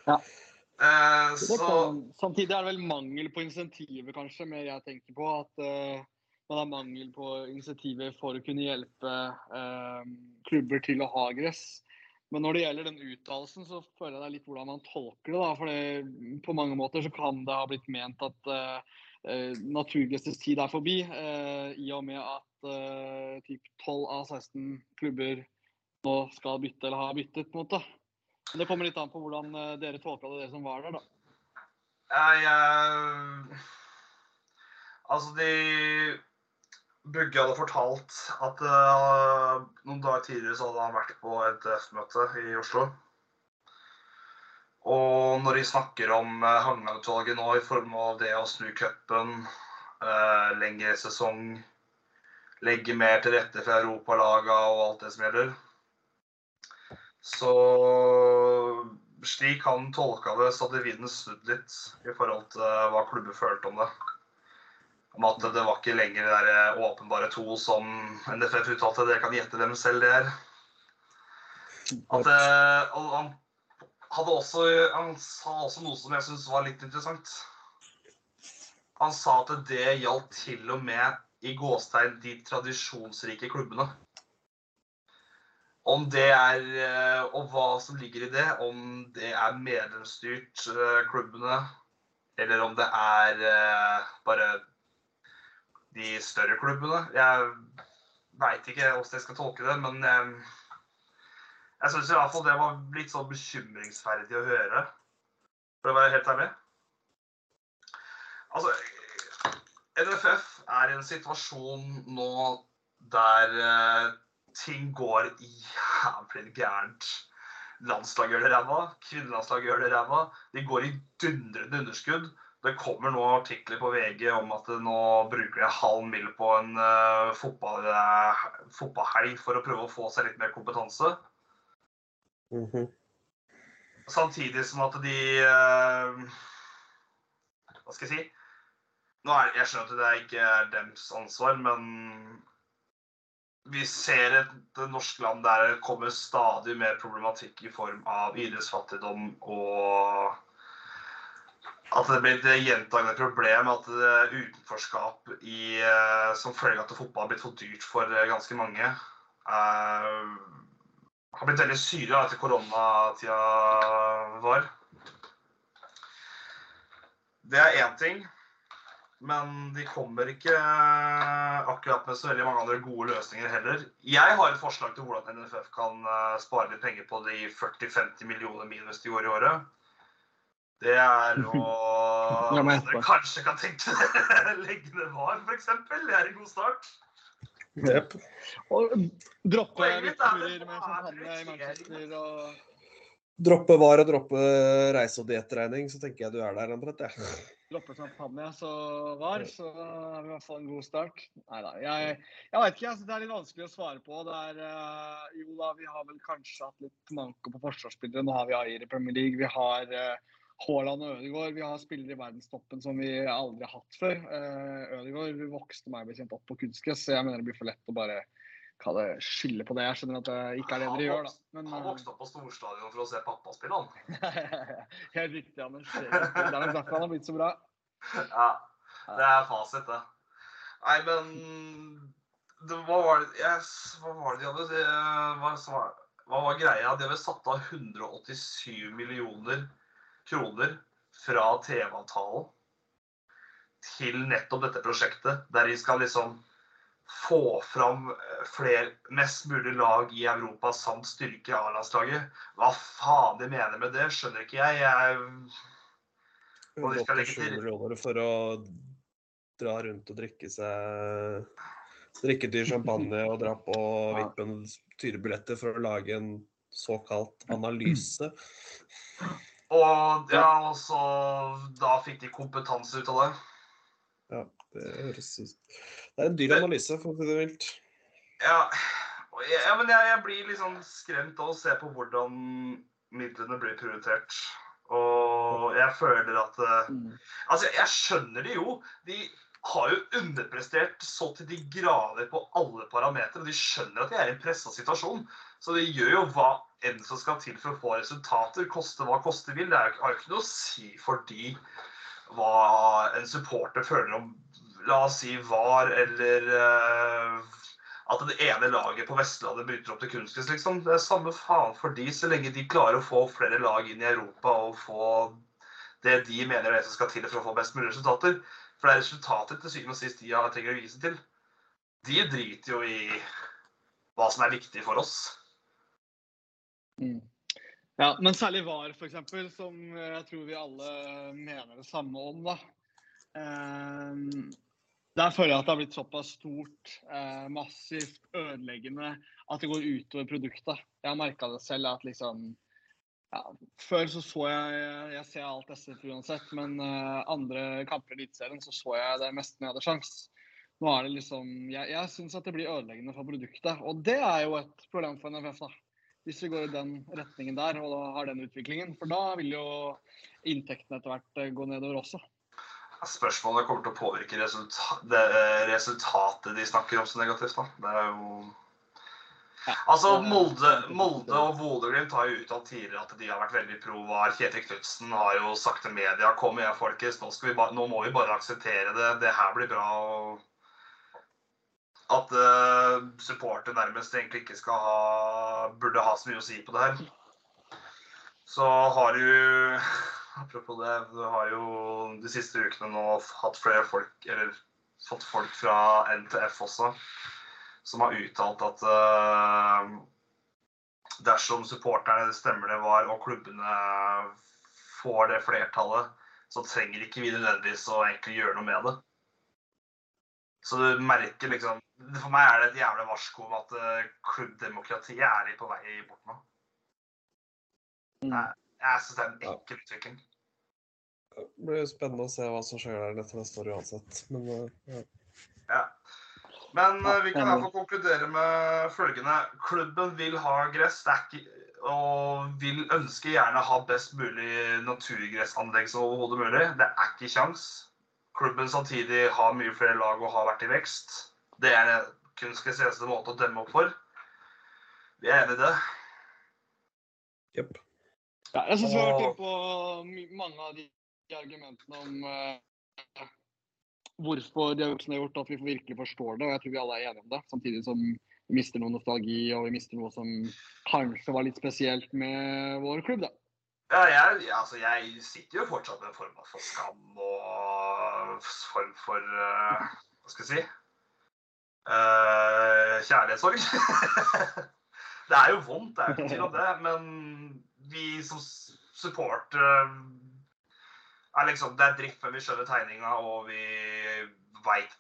Ja. Eh, så kan, samtidig er det vel mangel på insentiver, kanskje, mer jeg tenker på. At eh, man har mangel på insentiver for å kunne hjelpe eh, klubber til å ha gress. Men når det gjelder den uttalelsen, så føler jeg det er litt hvordan man tolker det. for På mange måter så kan det ha blitt ment at eh, eh, naturgressets tid er forbi. eh, I og med at eh, typ 12 av 16 klubber nå skal bytte eller har byttet. på en måte. Men det kommer litt an på hvordan eh, dere tolka det, dere som var der. da. jeg, jeg Altså, de Bugge hadde fortalt at uh, noen dager tidligere så hadde han vært på et F-møte i Oslo. Og når de snakker om uh, Hangeland-utvalget nå i form av det å snu cupen, uh, lengre sesong, legge mer til rette for europalaga og alt det som gjelder Så slik han tolka det, så hadde vinden snudd litt i forhold til hva klubben følte om det. Om at det var ikke lenger det der åpenbare to som NFF uttalte. Dere kan gjette hvem selv det er. At og han, hadde også, han sa også noe som jeg syns var litt interessant. Han sa at det gjaldt til og med i gåstegn de tradisjonsrike klubbene. Om det er eh, Og hva som ligger i det, om det er medlemsstyrt eh, klubbene, eller om det er eh, bare de større klubbene. Jeg veit ikke hvordan jeg skal tolke det, men jeg, jeg syns i hvert fall det var litt sånn bekymringsferdig å høre, for å være helt ærlig. Altså, NFF er i en situasjon nå der uh, ting går jævlig gærent. Landslaget gjør det ræva, kvinnelandslaget gjør det ræva. De går i dundrende underskudd. Det kommer nå artikler på VG om at nå bruker de halv mill. på en uh, fotball, uh, fotballhelg for å prøve å få seg litt mer kompetanse. Mhm. Samtidig som at de uh, Hva skal jeg si? Er, jeg skjønner at det ikke er dems ansvar, men vi ser et norsk land der det kommer stadig mer problematikk i form av idrettsfattigdom og at det blir et gjentagende problem at det utenforskap i, eh, som følge av at fotball har blitt for dyrt for eh, ganske mange, uh, har blitt veldig syre etter koronatida var. Det er én ting. Men de kommer ikke eh, akkurat med så veldig mange andre gode løsninger heller. Jeg har et forslag til hvordan NFF kan eh, spare litt penger på de 40-50 millioner minus de går i året. Det er å Dere kanskje kan tenke dere legge ned VAR, f.eks. Det er en god start. Yep. Og droppe er det med champagne i. Manchester og Droppe var og droppe reise- og diettregning, så tenker jeg du er der omtrent, jeg. droppe champagne, så var, så er vi i hvert fall en god start. Nei da. Jeg, jeg vet ikke, jeg det er litt vanskelig å svare på. Det er eh, Jo da, vi har vel kanskje hatt litt manko på forsvarsspillere. Nå har vi Ayer i Premier League. Vi har uh, Haaland og Ødegaard. Vi har spillere i verdenstoppen som vi aldri har hatt før. Uh, Ødegaard vokste meg bekjent opp på kunstgress, så jeg mener det blir for lett å bare kalle skylde på det. Jeg skjønner at det ikke er det dere gjør, da. Men, Han eh, vokste opp på storstadion for å se pappa spille, han. Helt riktig, Anders. Det er nok derfor han har blitt så bra. Ja, det er fasit, det. Nei, men det, hva, var det, yes, hva var det de hadde hva, hva var greia? De hadde satt av 187 millioner kroner fra TV-avtalen til nettopp dette prosjektet, der de skal liksom få fram fler, flere, mest mulig lag i Europa samt styrke A-landslaget. Hva faen de mener med det, skjønner ikke jeg. jeg Og de skal legge til- for å dra rundt og drikke seg Drikke dyr champagne og dra på. Vippen dyrebilletter for å lage en såkalt analyse. Og ja, og så da fikk de kompetanse ut av det. Ja, det høres ut Det er en dyr analyse, for å si det vilt. Ja, og jeg, ja men jeg, jeg blir litt sånn skremt av å se på hvordan midlene blir prioritert. Og jeg føler at eh, Mm. Altså, jeg skjønner det jo. De har jo underprestert så til de grader på alle parametere. De skjønner at de er i en pressa situasjon. Så de gjør jo hva enn som skal til for å få resultater, koste hva koste vil. Det er jo- ikke noe å si for de hva en supporter føler om La oss si VAR eller uh, at det ene laget på Vestlandet bytter opp til kunstgress, liksom. Det er samme faen for de, så lenge de klarer å få flere lag inn i Europa og få det de mener er det som skal til for å få best mulig resultater. For det er resultatet til syvende og sist de trenger å vise til. De driter jo i hva som er viktig for oss. Ja, men særlig VAR, f.eks., som jeg tror vi alle mener det samme om. da. Eh, der føler jeg at det har blitt såpass stort, eh, massivt, ødeleggende at det går utover produktet. Jeg har merka det selv at liksom ja, Før så så jeg Jeg ser alt SF uansett, men eh, andre kamper i Eliteserien så så jeg det meste når jeg hadde sjans. Nå er det liksom Jeg, jeg syns at det blir ødeleggende for produktet, og det er jo et problem for NFF. da hvis vi går i den retningen der og da har den utviklingen. For da vil jo inntektene etter hvert eh, gå nedover også. Spørsmålet kommer til å påvirke resultat, det resultatet de snakker om så negativt. da. Det er jo Ja. Altså, Molde, Molde og Bodø-Glimt har jo uttalt tidligere at de har vært veldig pro VAR. Kjetil Knutsen har jo sagt til media kom igjen, folkens, nå, skal vi ba nå må vi bare akseptere det. Det her blir bra. og At uh, supporter nærmest egentlig ikke skal ha burde ha så mye å si på det her. Så har du Apropos det, du har jo de siste ukene nå hatt flere folk, eller fått folk fra NTF også, som har uttalt at uh, dersom supporterne stemmer det var, og klubbene får det flertallet, så trenger ikke vi nødvendigvis å egentlig gjøre noe med det. Så du merker liksom For meg er det et jævla varsko om at eh, klubbdemokratiet er på vei bort nå. Mm. Jeg syns det er en ekkel utvikling. Det blir jo spennende å se hva som skjer der neste neste år uansett. Men eh, ja. Ja. Men Ja, eh, vi kan i hvert fall konkludere med følgende. Klubben vil ha gress det er ikke, og vil ønske gjerne ha best mulig naturgressanlegg som overhodet mulig. Det er ikke kjangs. Klubben samtidig har mye flere lag og har vært i vekst. Det er kunstens eneste måte å demme opp for. Vi er enig i det. Jepp. Ja, jeg syns vi har vært inne på mange av de argumentene om uh, hvorfor de har gjort som de har gjort, at vi virkelig forstår det. og Jeg tror vi alle er enige om det. Samtidig som vi mister noe nostalgi, og vi mister noe som kanskje var litt spesielt med vår klubb. da. Ja, jeg, ja, altså, jeg sitter jo fortsatt med en form for skam og form for uh, Hva skal jeg si uh, Kjærlighetssorg. det er jo vondt, det er ikke tvil om det, men vi som supporter er liksom Det er dritt før vi skjønner tegninga, og vi veit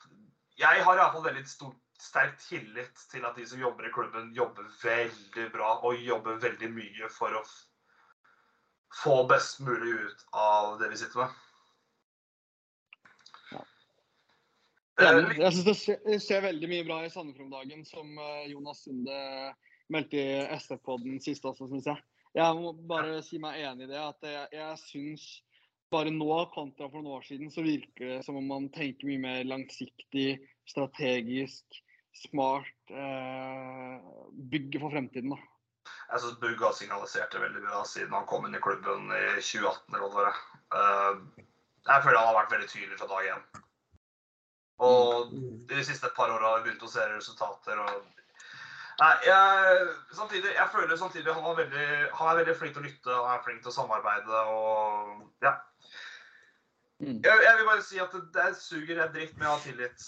Jeg har iallfall veldig stor, sterk tillit til at de som jobber i klubben, jobber veldig bra og jobber veldig mye for å få best mulig ut av det vi sitter med. Jeg syns det skjer, skjer veldig mye bra i Sandefjord om dagen, som eh, Jonas Sunde meldte i SF-podden sist også, syns jeg. Jeg må bare si meg enig i det. At jeg, jeg syns bare nå kontra for noen år siden, så virker det som om man tenker mye mer langsiktig, strategisk, smart. Eh, bygge for fremtiden, da. Jeg syns signalisert det veldig bra siden han kom inn i klubben i 2018. eller hva det var. Uh, jeg føler han har vært veldig tydelig fra dag én. Og de siste par åra har vi begynt å se resultater. og Nei, jeg, samtidig, jeg føler samtidig han er, veldig, han er veldig flink til å lytte og er flink til å samarbeide. og ja. Jeg, jeg vil bare si at det, det suger jeg dritt med å ha tillit.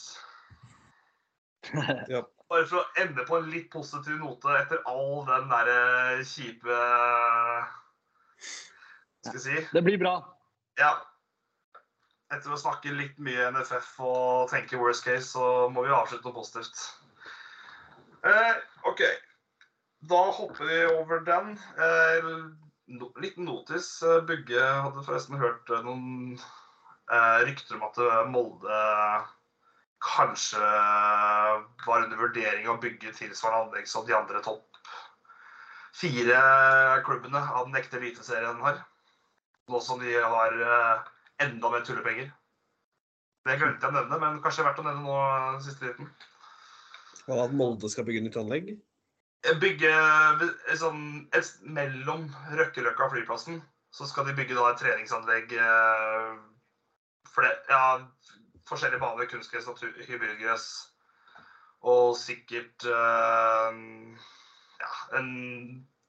Ja. Bare for å ende på en litt positiv note etter all den derre kjipe Skal jeg si Det blir bra. Ja. Etter å snakke litt mye NFF og tenke worst case, så må vi avslutte noe positivt. Eh, OK. Da hopper vi over den. Eh, no, liten notis. Eh, Bugge hadde forresten hørt eh, noen eh, rykter om at eh, Molde kanskje var under vurdering å bygge tilsvarende anlegg som de andre topp fire klubbene av den ekte eliteserien har. Nå som de har enda mer tullepenger. Det glemte jeg å nevne, men kanskje verdt å nevne nå eh, siste liten. Og at Molde skal bygge nytt anlegg. Bygge sånn, et, Mellom Røkkeløkka og flyplassen så skal de bygge da et treningsanlegg eh, fle- ja, forskjellige baner, kunstgress, hybridgress. Og sikkert eh, ja, en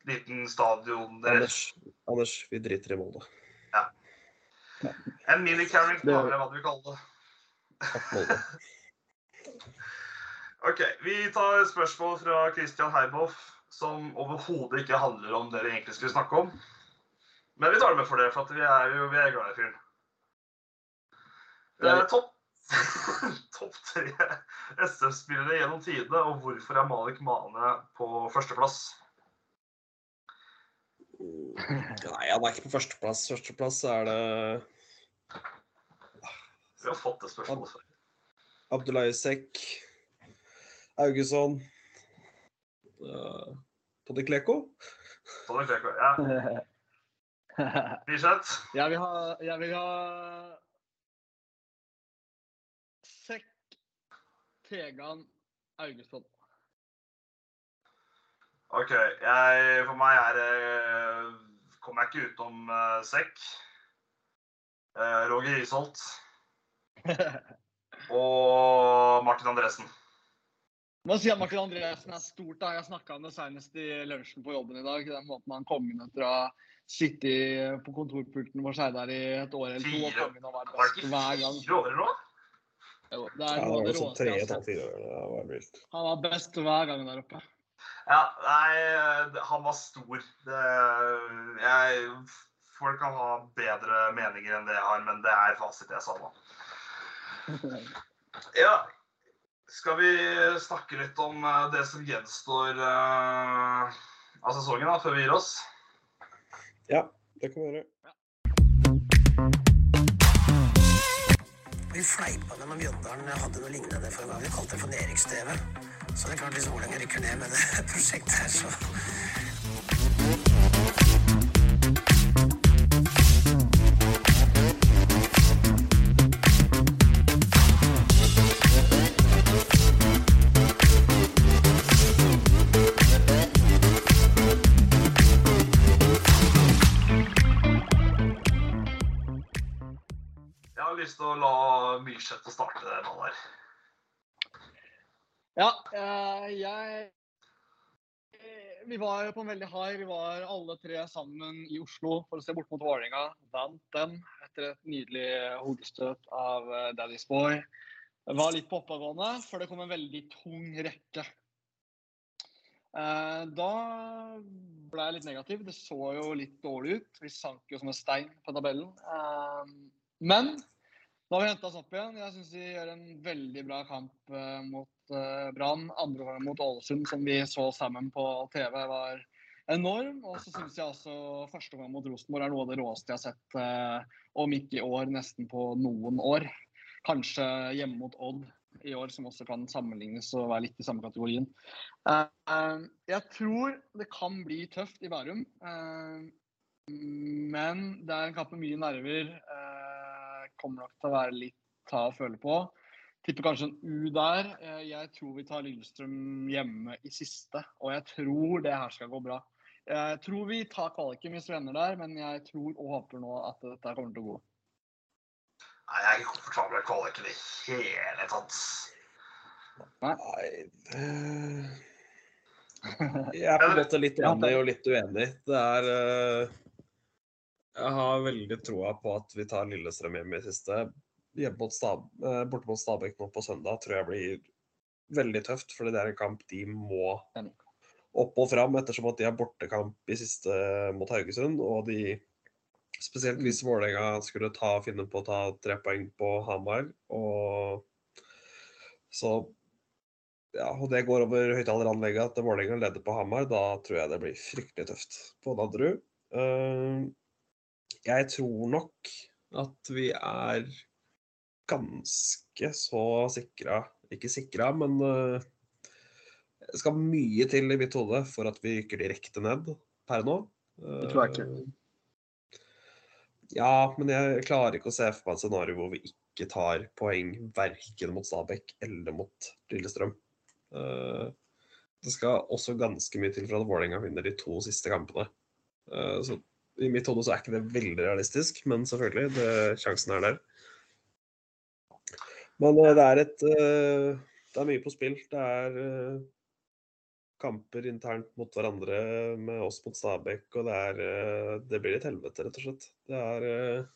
liten stadion der. Anders, Anders, vi driter i Molde. En mini-carring, Det- eller hva du vil kalle det. Ok, Vi tar spørsmål fra Christian Heiboff, som overhodet ikke handler om det vi egentlig skulle snakke om. Men vi tar det med for det, for at vi er jo vi er glad i fyren. Det er. Eh, Topp top tre SF-spillere gjennom tidene, og hvorfor er Malik Mane på førsteplass? Nei, han er ikke på førsteplass. Førsteplass er det Vi har fått det spørsmålet før. Abdullah Isek, Augusson uh, Tony Kleko. Tony Kleko. Ja, Bislett. jeg vil ha Jeg vil ha Sekk, Tegan, Augusson. OK. Jeg, for meg er det Kommer jeg ikke utenom uh, Sekk. Eh, Roger Risholt. og Martin Andresen. Må si at Martin Andresen er stort. da. Jeg snakka om det senest i lunsjen på jobben i dag. Den måten han kom inn etter å ha sittet på kontorpulten vår Skeidar i et år eller to. og kom inn og var Var best hver gang. fire år nå? Jo, Det Ja, er det noe av var det sånn råeste jeg har sett. Han var best hver gang der oppe. Ja, nei, han var stor. Det, jeg, folk kan ha bedre meninger enn det jeg har, men det er fasit jeg sa nå. Ja, skal vi snakke litt om eh, det som gjenstår uh, av sesongen da, før vi gir oss? Ja, det kan vi gjøre. Vi fleipa med når Mjøndalen hadde noe lignende for en gang. Vi kalte det for Nedrykks-TV. Så det er klart hvis Vålerenga rykker ned med det prosjektet her, så lyst til å la Myrseth starte det ballet her. Ja, eh, jeg vi var på en veldig high. Vi var alle tre sammen i Oslo for å se bort mot Vålerenga. Vant den etter et nydelig hodestøt av eh, Daddy's Boy. Det var litt på oppadgående, for det kom en veldig tung rekke. Eh, da ble jeg litt negativ. Det så jo litt dårlig ut. Vi sank jo som en stein på tabellen. Men nå har vi henta oss opp igjen. Jeg syns vi gjør en veldig bra kamp eh, mot eh, Brann. Andre gangen mot Ålesund, som vi så sammen på TV, var enorm. Og så syns jeg også første gang mot Rosenborg er noe av det råeste jeg har sett. om ikke i år, nesten på noen år. Kanskje hjemme mot Odd i år, som også kan sammenlignes og være litt i samme kategorien. Eh, eh, jeg tror det kan bli tøft i Bærum. eh, men det er en kamp med mye nerver. Kommer nok til å være litt ta og føle på. Tipper kanskje en U der. Eh, Jeg tror vi tar Lillestrøm hjemme i siste, og jeg tror det her skal gå bra. Jeg tror vi tar kvaliken hvis vi ender der, men jeg tror og håper nå at dette kommer til å gå. Nei, jeg er ikke komfortabel med kvaliken i hele tatt. Nei det- Jeg er på en måte litt enig og litt uenig. Det er eh, Jeg har veldig troa på at vi tar Lillestrøm hjem i siste. Mot Stab, eh, borte mot Stabæk nå på søndag tror jeg blir veldig tøft, fordi det er en kamp de må opp og fram, ettersom at de har bortekamp i siste mot Haugesund. Og de Spesielt hvis Vålerenga skulle ta, finne på å ta tre poeng på Hamar. Og så ja, og det går over høyttaleranlegget at Vålerenga leder på Hamar. Da tror jeg det blir fryktelig tøft på Nadderud. Eh, jeg tror nok at vi er ganske så sikra Ikke sikra, men eh, det skal mye til i mitt hode for at vi rykker direkte ned per nå. Det tror jeg ikke. Eh, Ja, men jeg klarer ikke å se for meg et scenario hvor vi ikke tar poeng verken mot Stabæk eller mot Lillestrøm. Eh, Det skal også ganske mye til for at Vålerenga vinner de to siste kampene. Så i mitt hode så er ikke det veldig realistisk, men selvfølgelig, det, sjansen er der. Men eh, det er et eh, Det er mye på spill. Det er eh, kamper internt mot hverandre med oss mot Stabæk, og det er Det blir et helvete, rett og slett. Det er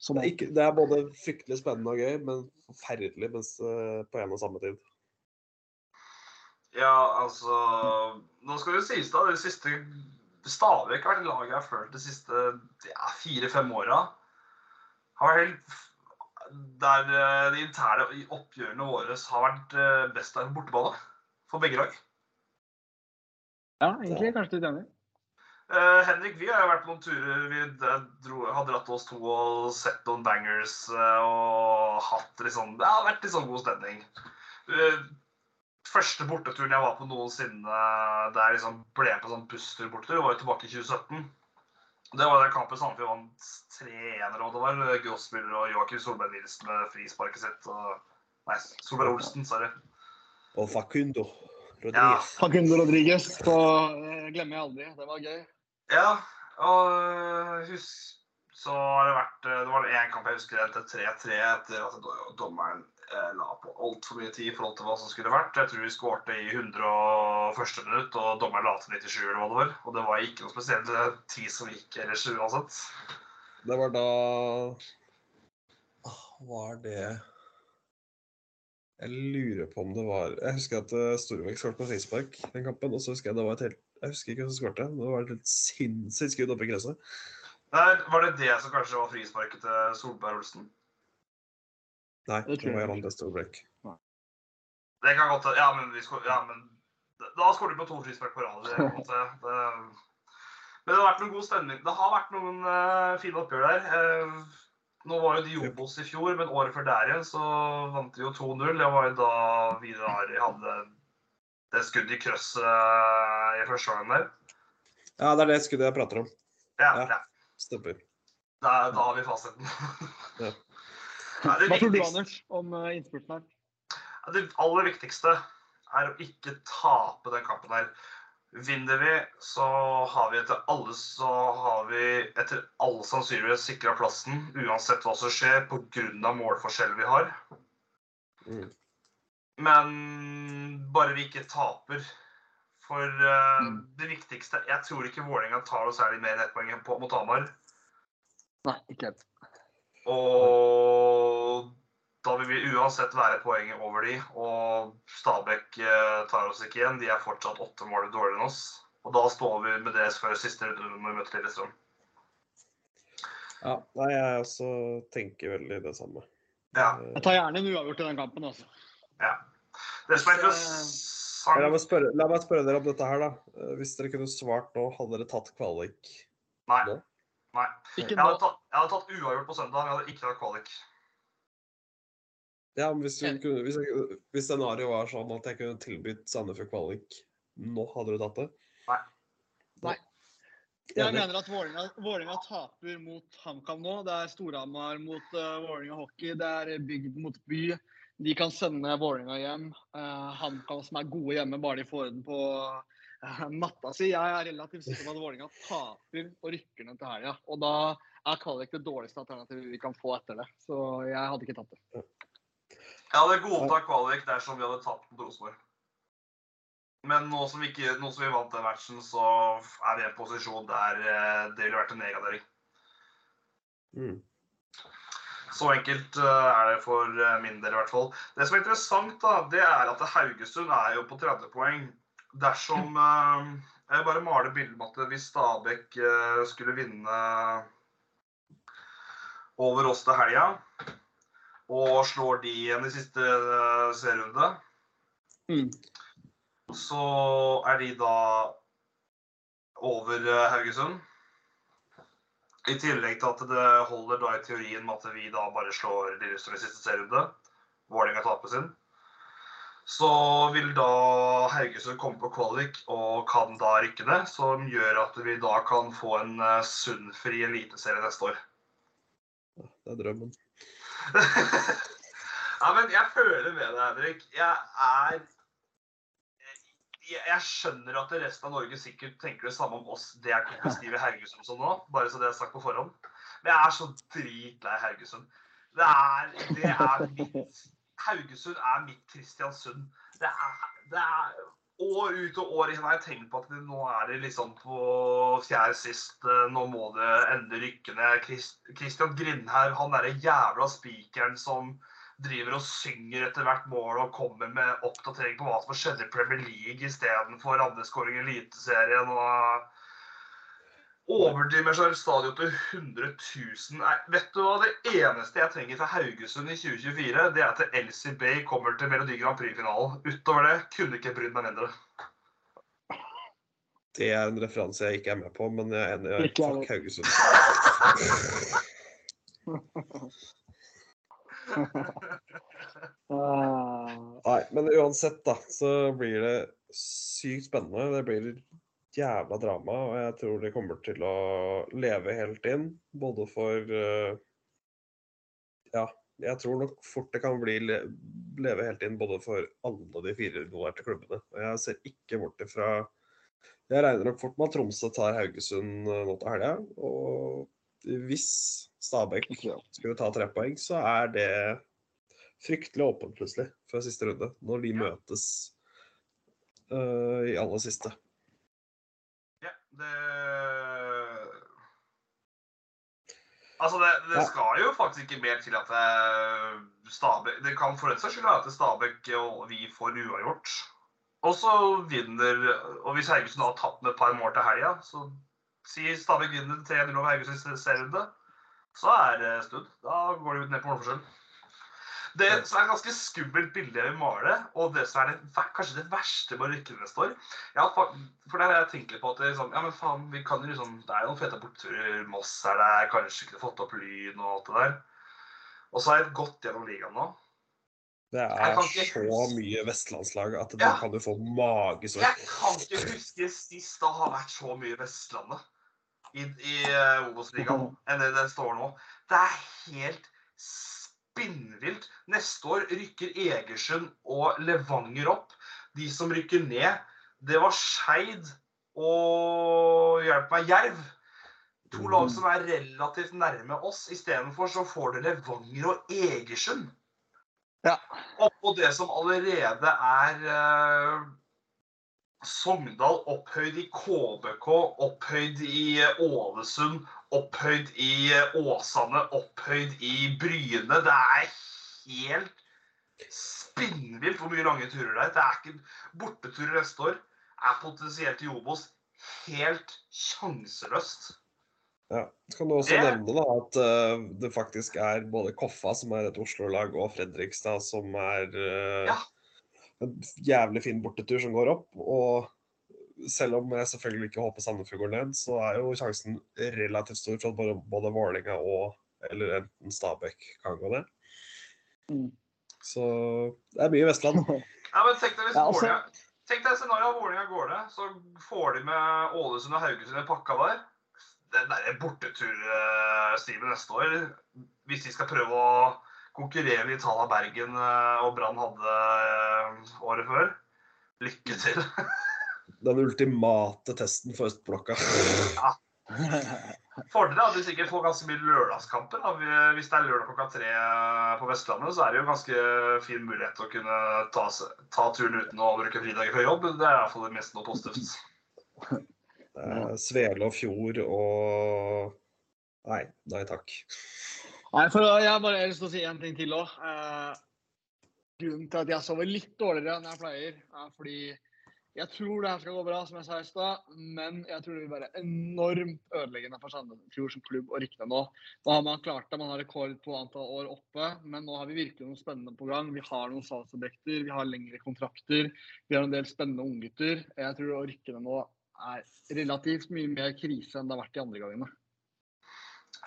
Som det er, ikke, det er både fryktelig spennende og gøy, men forferdelig mens, på en og samme tid. Ja, altså Nå skal det sies, da. Det siste Stavik har vært laget jeg har følt de siste ja, fire-fem åra. Der eh, de interne oppgjørene våre har vært eh, best der på bortebane. For begge lag. Ja, egentlig kanskje litt enig. Uh, Henrik, vi har jo vært på noen turer. Vi dro, har dratt oss to og sett noen bangers uh, og hatt sånn Det har vært litt sånn god stemning. Eh, første borteturen jeg var på noensinne der jeg liksom ble på sånn busstur bortetur, var jo tilbake i 2017. Det var den kampen Sandefjord vant 3-1 eller hva det var. Grossmüller og Joakim Solberg Nilsen med frisparket sitt. Og, nei, Solberg Olsen, sorry. Og Facundo Rodriguez. Facundo Rodriguez på eh, glemmer jeg aldri. Det var gøy. Ja, og øh, husk så har det vært øh, Det var én kamp jeg husker det, til 3-3 etter at do- dommeren eh, la på altfor mye tid i forhold til hva som skulle vært. Jeg tror vi skårte i 101. minutt, og dommeren la til 97 eller hva det var. Og det var ikke noe spesielt eh, tid som gikk ellers uansett. Det var da Var det Jeg lurer på om det var Jeg husker at Storvik Storbekk skåret på frispark den kampen. Og så husker jeg det var et helt Jeg husker ikke hvem som skårte. Det var et helt sinnssykt skudd oppe i gresset. Nei, Var det det som kanskje var frisparket til Solberg Olsen? Nei, Det tror jeg. Jan André Storbekk. Det kan godt Ja, men, vi skår, ja, men da skårer de på to frispark på rad. Men det har vært noen god stemning. Det har vært noen uh, fine oppgjør der. Uh, nå var jo de Obos i fjor, men året før der igjen så vant de jo 2-0. Det var jo da Vidar hadde det skuddet i krøsset uh, i første gangen der. Ja, det er det skuddet jeg prater om. Ja, Ja. ja. Stemmer. Da, da har vi fasiten. Ja. Hva tror du, Anders, om eh, innspurten her? Det aller viktigste er å ikke tape den kampen her. Vinner vi, så har vi etter alle så har vi etter alle sannsynlighet sikra plassen, uansett hva som skjer, pga. målforskjellen vi har. Mm. Men bare vi ikke taper For uh, Mm. det viktigste Jeg tror ikke Vålerenga tar noe særlig mer enn ett poeng på, mot Hamar. Nei, ikke helt. Og da vil vi uansett være poenget over de. Og Stabæk eh, tar oss ikke igjen. De er fortsatt åtte mål dårligere enn oss. Og da står vi med det før siste runde når vi møter Lillestrøm. Ja, nei, jeg også tenker veldig det samme. Ja. Jeg tar gjerne en uavgjort i den kampen, altså. Det som er La interessant meg, spørre, la meg spørre dere om dette her, da. Eh, Hvis dere kunne svart nå, hadde dere tatt kvalik Nei. nå? nei. Ikke Jeg hadde, tatt, jeg hadde tatt uavgjort på søndag, men jeg hadde ikke tatt kvalik. Ja, men hvis, kunne, hvis, jeg, hvis scenarioet var sånn at jeg kunne tilbudt Sandefjord kvalik nå, hadde du tatt det? Nei. Nei. Jeg Enig? mener at Vålerenga Vålerenga taper mot HamKam nå. Det er Storhamar mot uh, Vålerenga hockey. Det er bygd mot by. De kan sende Vålerenga hjem. Uh, HamKam som er gode hjemme, bare de får den på uh, matta si. Jeg er relativt sikker på at Vålerenga taper og rykker ned til helga. Og da er kvalik det dårligste alternativet vi kan få etter det. Så jeg hadde ikke tatt det. Jeg hadde godtatt kvalik dersom vi hadde tapt mot Rosenborg. Men nå som, vi ikke, nå som vi vant den matchen, så er vi i en posisjon der eh, det ville vært en nedgradering. Mm. Så enkelt eh, er det for eh, min del i hvert fall. Det som er interessant, da, det er at Haugesund er jo på 30 poeng. Dersom eh, Jeg bare maler bildet med at hvis Stabæk skulle vinne over oss til helga, og slår de igjen i siste eh, serierunde, Mm. så er de da over eh, Haugesund. I tillegg til at det holder da i teorien med at vi da bare slår Lillestrøm i siste serierunde. Vålerenga taper sin. Så vil da Haugesund komme på kvalik og kan da rykke ned. Som gjør at vi da kan få en uh, sunnfri eliteserie neste år. Det er drømmen. ja, men jeg føler med deg, Henrik. Jeg er jeg, skjønner at resten av Norge sikkert tenker det samme om oss, det jeg kan beskrive Haugesund som nå. Bare så det er sagt på forhånd. Men jeg er så dritlei Haugesund. Det er, det er mitt Haugesund er mitt Kristiansund. Det er, det er År ut og år inn har jeg tenkt på at nå er det liksom på fjerde sist. Nå må det endelig rykke ned. Christ, Christian Grindhaug, han derre jævla spikeren som driver og synger etter hvert mål og kommer med oppdatering på hva som skjedde i Premier League istedenfor andreskåring i Eliteserien. og Overdimensjonert stadion til 100 000. Nei, vet du hva? Det eneste jeg trenger fra Haugesund i 2024, det er at Elsie Bay kommer til Melodi Grand Prix-finalen. Utover det kunne ikke brydd meg mindre. Det er en referanse jeg ikke er med på, men jeg er enig. Jeg, Ikke fuck Haugesund. Uh, Nei, men uansett, da, så blir det sykt spennende. Det blir jævla drama, og jeg tror det kommer til å leve helt inn. Både for eh, Ja, jeg tror nok fort det kan bli le leve helt inn både for alle de fire involverte klubbene. Og jeg ser ikke bort ifra Jeg regner nok fort med at Tromsø tar Haugesund eh, nå til helga. Og hvis Stabæk skulle ta tre poeng, så er det fryktelig åpent plutselig før siste runde. Når de møtes uh, i aller siste. Det Altså, det, det skal jo faktisk ikke mer til at Stabæk Det kan for den saks skyld være at Stabæk og vi får uavgjort. Og så vinner Og hvis Haugesund har tatt med et par mål til helga, så sier Stabæk vinner 3-0 over Haugesund i serierunde, så er det snudd. Da går de ut ned på målforskjell. Det som er et ganske skummelt bilde jeg vil male, og det som er det, kanskje det verste med å rykke neste år ja, For der har jeg tenkt litt på at det, liksom, ja, men faen, vi kan jo liksom, det er jo noen fete bortturer. Moss er der, kanskje ikke fått opp Lyn og alt det der. Og så har jeg gått gjennom ligaen nå. Det er ikke så mye vestlandslag at Ja. da kan du få magesår. Jeg kan ikke huske sist det har vært så mye Vestlandet i, i uh, Obos-ligaen enn det det står nå. Det er helt spinnvilt. Neste år rykker Egersund og Levanger opp. De som rykker ned, det var Skeid og hjelp meg, Jerv. To lag som er relativt nærme oss. Istedenfor så får du Levanger og Egersund. Ja. Oppå det som allerede er eh, Sogndal opphøyd i KBK, opphøyd i Ålesund, opphøyd i Åsane, opphøyd i Bryne. Det er helt spinnvilt hvor mye lange turer det er. Det er ikke Borteturer neste år er potensielt i Obos helt sjanseløst. Ja. Så kan du også Det- nevne da at uh, det faktisk er både Koffa, som er et Oslo-lag, og Fredrikstad, som er uh, Ja. en jævlig fin bortetur som går opp. Og selv om jeg selvfølgelig ikke håper Sandefjord går ned, så er jo sjansen relativt stor for at både, både Vålerenga og eller enten Stabæk kan gå ned. Mm. Så det er mye Vestland. Ja, men tenk deg hvis Ja, altså- Tenk deg scenarioet at Vålerenga går ned, så får de med Ålesund og Haugesund i pakka der. Den der borteturstimen neste år, hvis de skal prøve å konkurrere i Italia, Bergen eh, og Brann hadde eh, året før Lykke til. Den ultimate testen for østblokka. Fordelen er at du sikkert får ganske mye lørdagskamper. Hvis det er lørdag klokka tre på Vestlandet, så er det jo en ganske fin mulighet til å kunne ta, ta turen uten å bruke fridager fra jobb. Det er iallfall det mest noe positivt. Eh, Svele og Fjord og Nei, nei takk. Nei, for Jeg Jeg har bare lyst til å si en ting til òg. Eh, grunnen til at jeg sover litt dårligere enn jeg pleier, er fordi jeg tror det her skal gå bra, som jeg sa i stad, men jeg tror det vil være enormt ødeleggende for Sandefjord som klubb å rykke ned nå. Nå har man klart det, man har rekord på antall år oppe, men nå har vi virkelig noe spennende på gang. Vi har noen salgsobjekter, vi har lengre kontrakter, vi har en del spennende unggutter. Jeg tror å rykke ned nå er relativt mye mer krise enn det har vært de andre gangene.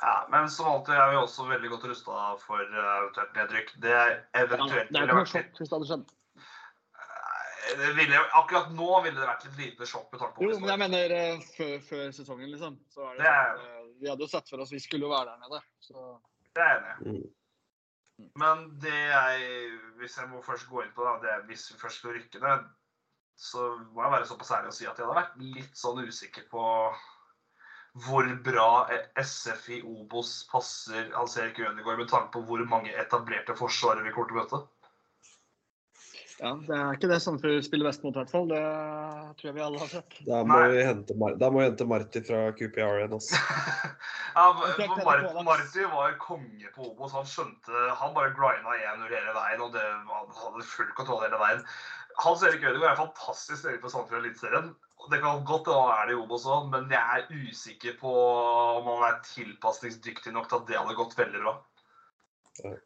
Ja, men som alltid er vi også veldig godt rusta for eh, eventuelt nedrykk. Det Ja, det er ville vært litt sjokk hvis det hadde skjedd. Eh, det ville, Akkurat nå ville det vært litt lite sjokk med tanke på Jo, men jeg mener eh, før, før sesongen, liksom. Så er det, Det er- sånn, eh, vi hadde jo sett for oss vi skulle jo være der nede. Så Det er jeg enig i. Mm. Men det jeg Hvis jeg må først gå inn på det, det hvis vi først skulle rykke ned, så må jeg være såpass ærlig og si at jeg hadde vært litt sånn usikker på hvor bra SF i Obos passer Hans Erik Ødegaard med tanke på hvor mange etablerte forsvarere vi kommer til å møte. Ja, det er ikke det Sandefjord spiller best mot, i hvert fall. Det tror jeg vi alle har sett. Da må Nei. vi hente, Mar da må vi hente Marti fra QPR igjen. Altså. ja, for Mar. Marti var konge på Obos. Han skjønte Han bare grinda 1-0 hele veien, og det, han hadde full kontroll hele veien. Hans Erik Ødegaard er fantastisk spiller på Sandefjord Eliteserien. Det kan godt hende han er det i Obos òg, men jeg er usikker på om han er tilpasningsdyktig nok til at det hadde gått veldig bra.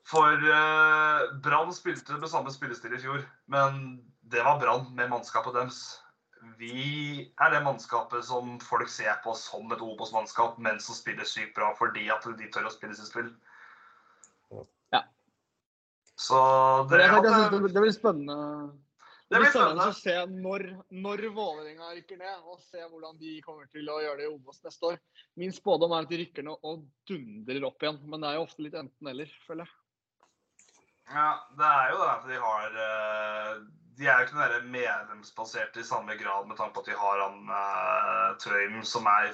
For uh, Brann spilte med samme spillestil i fjor, men det var Brann med mannskapet deres. Vi er det mannskapet som folk ser på som et Obos-mannskap, men som spiller sykt bra fordi at de tør å spille sitt spill. Ja. Så det, det, det, det blir spennende. Det blir spennende å se når, når Vålerenga rykker ned, og se hvordan de kommer til å gjøre det i Obos neste år. Min spådom er at de rykker ned og dundrer opp igjen, men det er jo ofte litt enten-eller, føler jeg. ja, det er jo det at de har eh, De er jo ikke noe medlemsbaserte i samme grad med tanke på at de har han uh, Trøim, som er,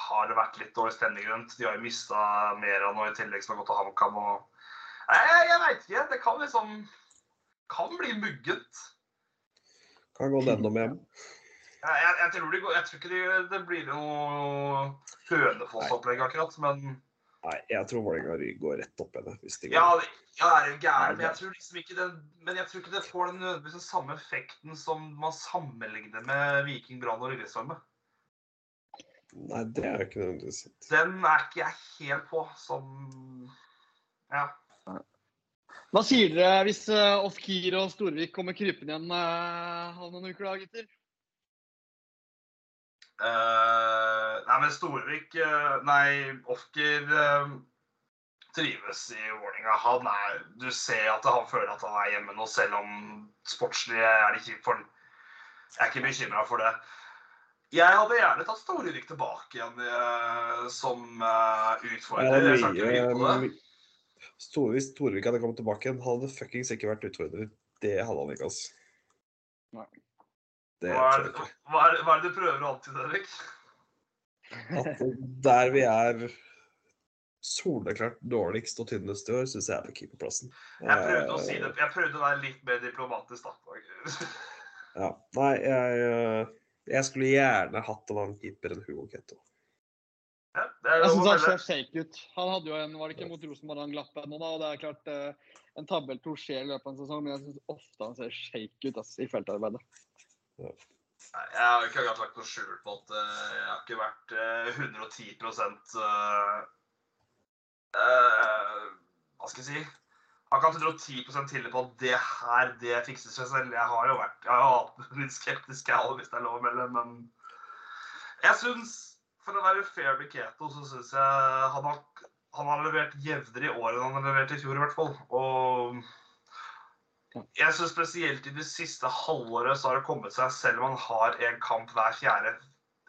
har det vært litt dårlig stemning rundt. De har jo mista av noe i tillegg, som har gått til HamKam. og Nei, Jeg, jeg veit ikke. Det kan liksom Kan bli mugget. Kan gå nedom hjem. Jeg, jeg, jeg, tror, de går, jeg tror ikke de, det blir noe Hønefoss-opplegg akkurat, men Nei, jeg tror Vålerenga går rett opp igjen. Hvis de går. Ja, det- ja, det er jo gæren, men jeg tror liksom ikke den Men jeg tror ikke det får den nødvendigvis den samme effekten som man sammenligner med Viking, Brann og Lillestrøm med. Nei, det er jo ikke nødvendigvis. Den er ikke jeg helt på som Ja. Hva sier dere hvis uh, Ofkir og Storvik kommer krypende igjen uh, om noen uker, da, gutter? Uh, nei, men Storvik uh, Nei, Ofkir eh, trives i Vålerenga. Han er Du ser at han føler at han er hjemme nå, selv om sportslig er det kjipt for ham. Jeg er ikke bekymra for det. Jeg hadde gjerne tatt Storvik tilbake igjen eh, som uh, utfordrer. Det det. mye, hvis Torvik hadde kommet tilbake igjen, hadde fuckings ikke vært utfordrer. Det hadde han ikke, altså. Nei. Det Hva er, tror hva, er, hva er det du prøver å antyde, Erik? At der vi er soleklart dårligst og tynnest i år, syns jeg er på keeperplassen. Jeg prøvde å si Eh, det. Jeg prøvde å være litt mer diplomatisk, da. Ja. Nei, jeg, eh, jeg skulle gjerne hatt en annen keeper enn Hugo Ketto. Ja, Jeg syns han ser shake ut. Han hadde jo en, var det ikke mot Rosenborg han glapp ennå, da. Og det er klart eh, en tabbe eller to skjer i løpet av en sesong, men jeg syns ofte han ser shake ut altså, i feltarbeidet. Ja. Jeg har ikke akkurat lagt noe skjul på at eh, jeg har ikke vært eh, 110 uh, Hva skal jeg si? Jeg har ikke hatt 110% tillit på at det her, det fikser seg selv. Jeg har jo vært jeg har hatt litt skeptisk, jeg òg, hvis det er lov å melde. Men jeg syns, for å være fair med Keto, så syns jeg han har, han har levert jevnere i år enn han har levert i fjor, i hvert fall. Og jeg syns spesielt i det siste halvåret så har det kommet seg, selv om han har en kamp hver fjerde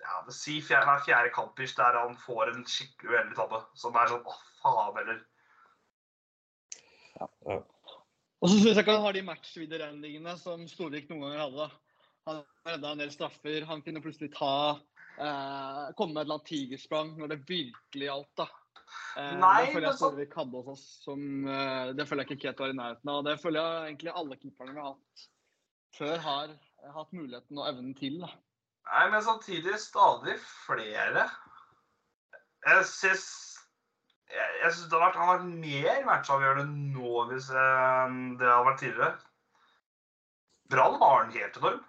ja, det si fjerde, nei, fjerde kamp der han får en skikkelig uheldig tabbe. Som er sånn åh, faen heller. Og så syns jeg ikke han har de matchvidereendingene som Storvik noen ganger hadde. Han redda en del straffer. Han kunne plutselig ta eh, Komme med et eller annet tigersprang når det virkelig gjaldt. da. Eh, Nei, det føler jeg så- Storvik hadde hos oss. Som, eh, det føler jeg ikke Keto var i nærheten av. Det føler jeg egentlig alle keeperne vi har hatt før, har hatt muligheten og evnen til. da. Nei, men samtidig stadig flere. Jeg syns jeg, jeg synes det har vært, han har vært mer matchavgjørende nå hvis eh, det har vært tidligere. Brann var den helt enorm.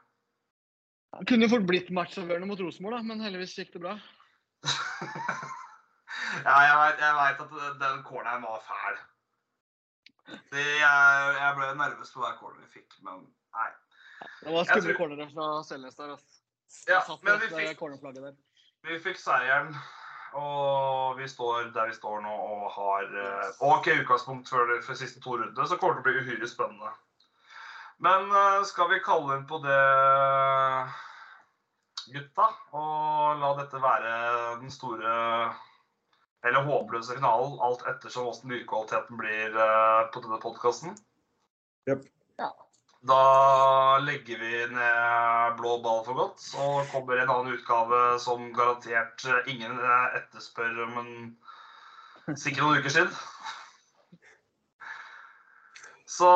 Han kunne jo fort blitt matchavgjørende mot Rosenborg, da, men heldigvis gikk det bra. ja, jeg vet, at den corneren var fæl. Det, jeg, jeg ble nervøs på hver corner vi fikk, men nei. Det var skumle tror- cornere fra Selnes der. Altså. Ja, men vi fikk, vi fikk seieren, og vi står der vi står nå og har eh, OK utgangspunkt for for siste to rundene, så kommer det til å bli uhyre spennende. Men eh, skal vi kalle inn på det, gutta, og la dette være den store eller håpløse finalen, alt ettersom åssen lydkvaliteten blir eh, på denne podkasten? Yep. Ja. Da legger vi ned blå ball for godt, og kommer en annen utgave som garantert ingen eh, etterspør men sikkert noen uker siden. Så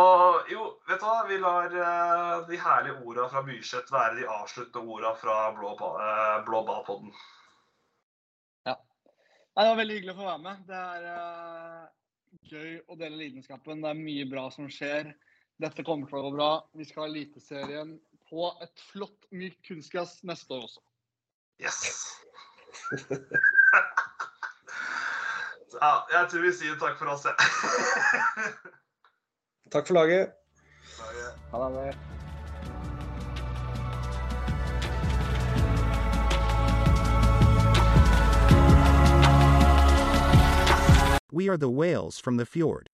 jo, vet du hva? Vi lar uh, de herlige orda fra Myrseth være de avsluttende orda fra Blå, uh, blå ball-podden. Nei, det var veldig hyggelig å få være med. Det er uh, gøy å dele lidenskapen. Det er mye bra som skjer. Dette kommer til å gå bra. Vi skal ha Eliteserien på et flott, mykt kunstgress neste år også. Yes! ja, jeg tror vi sier takk for oss, jeg. Takk for laget. Ha det. We are the whales from the fjord.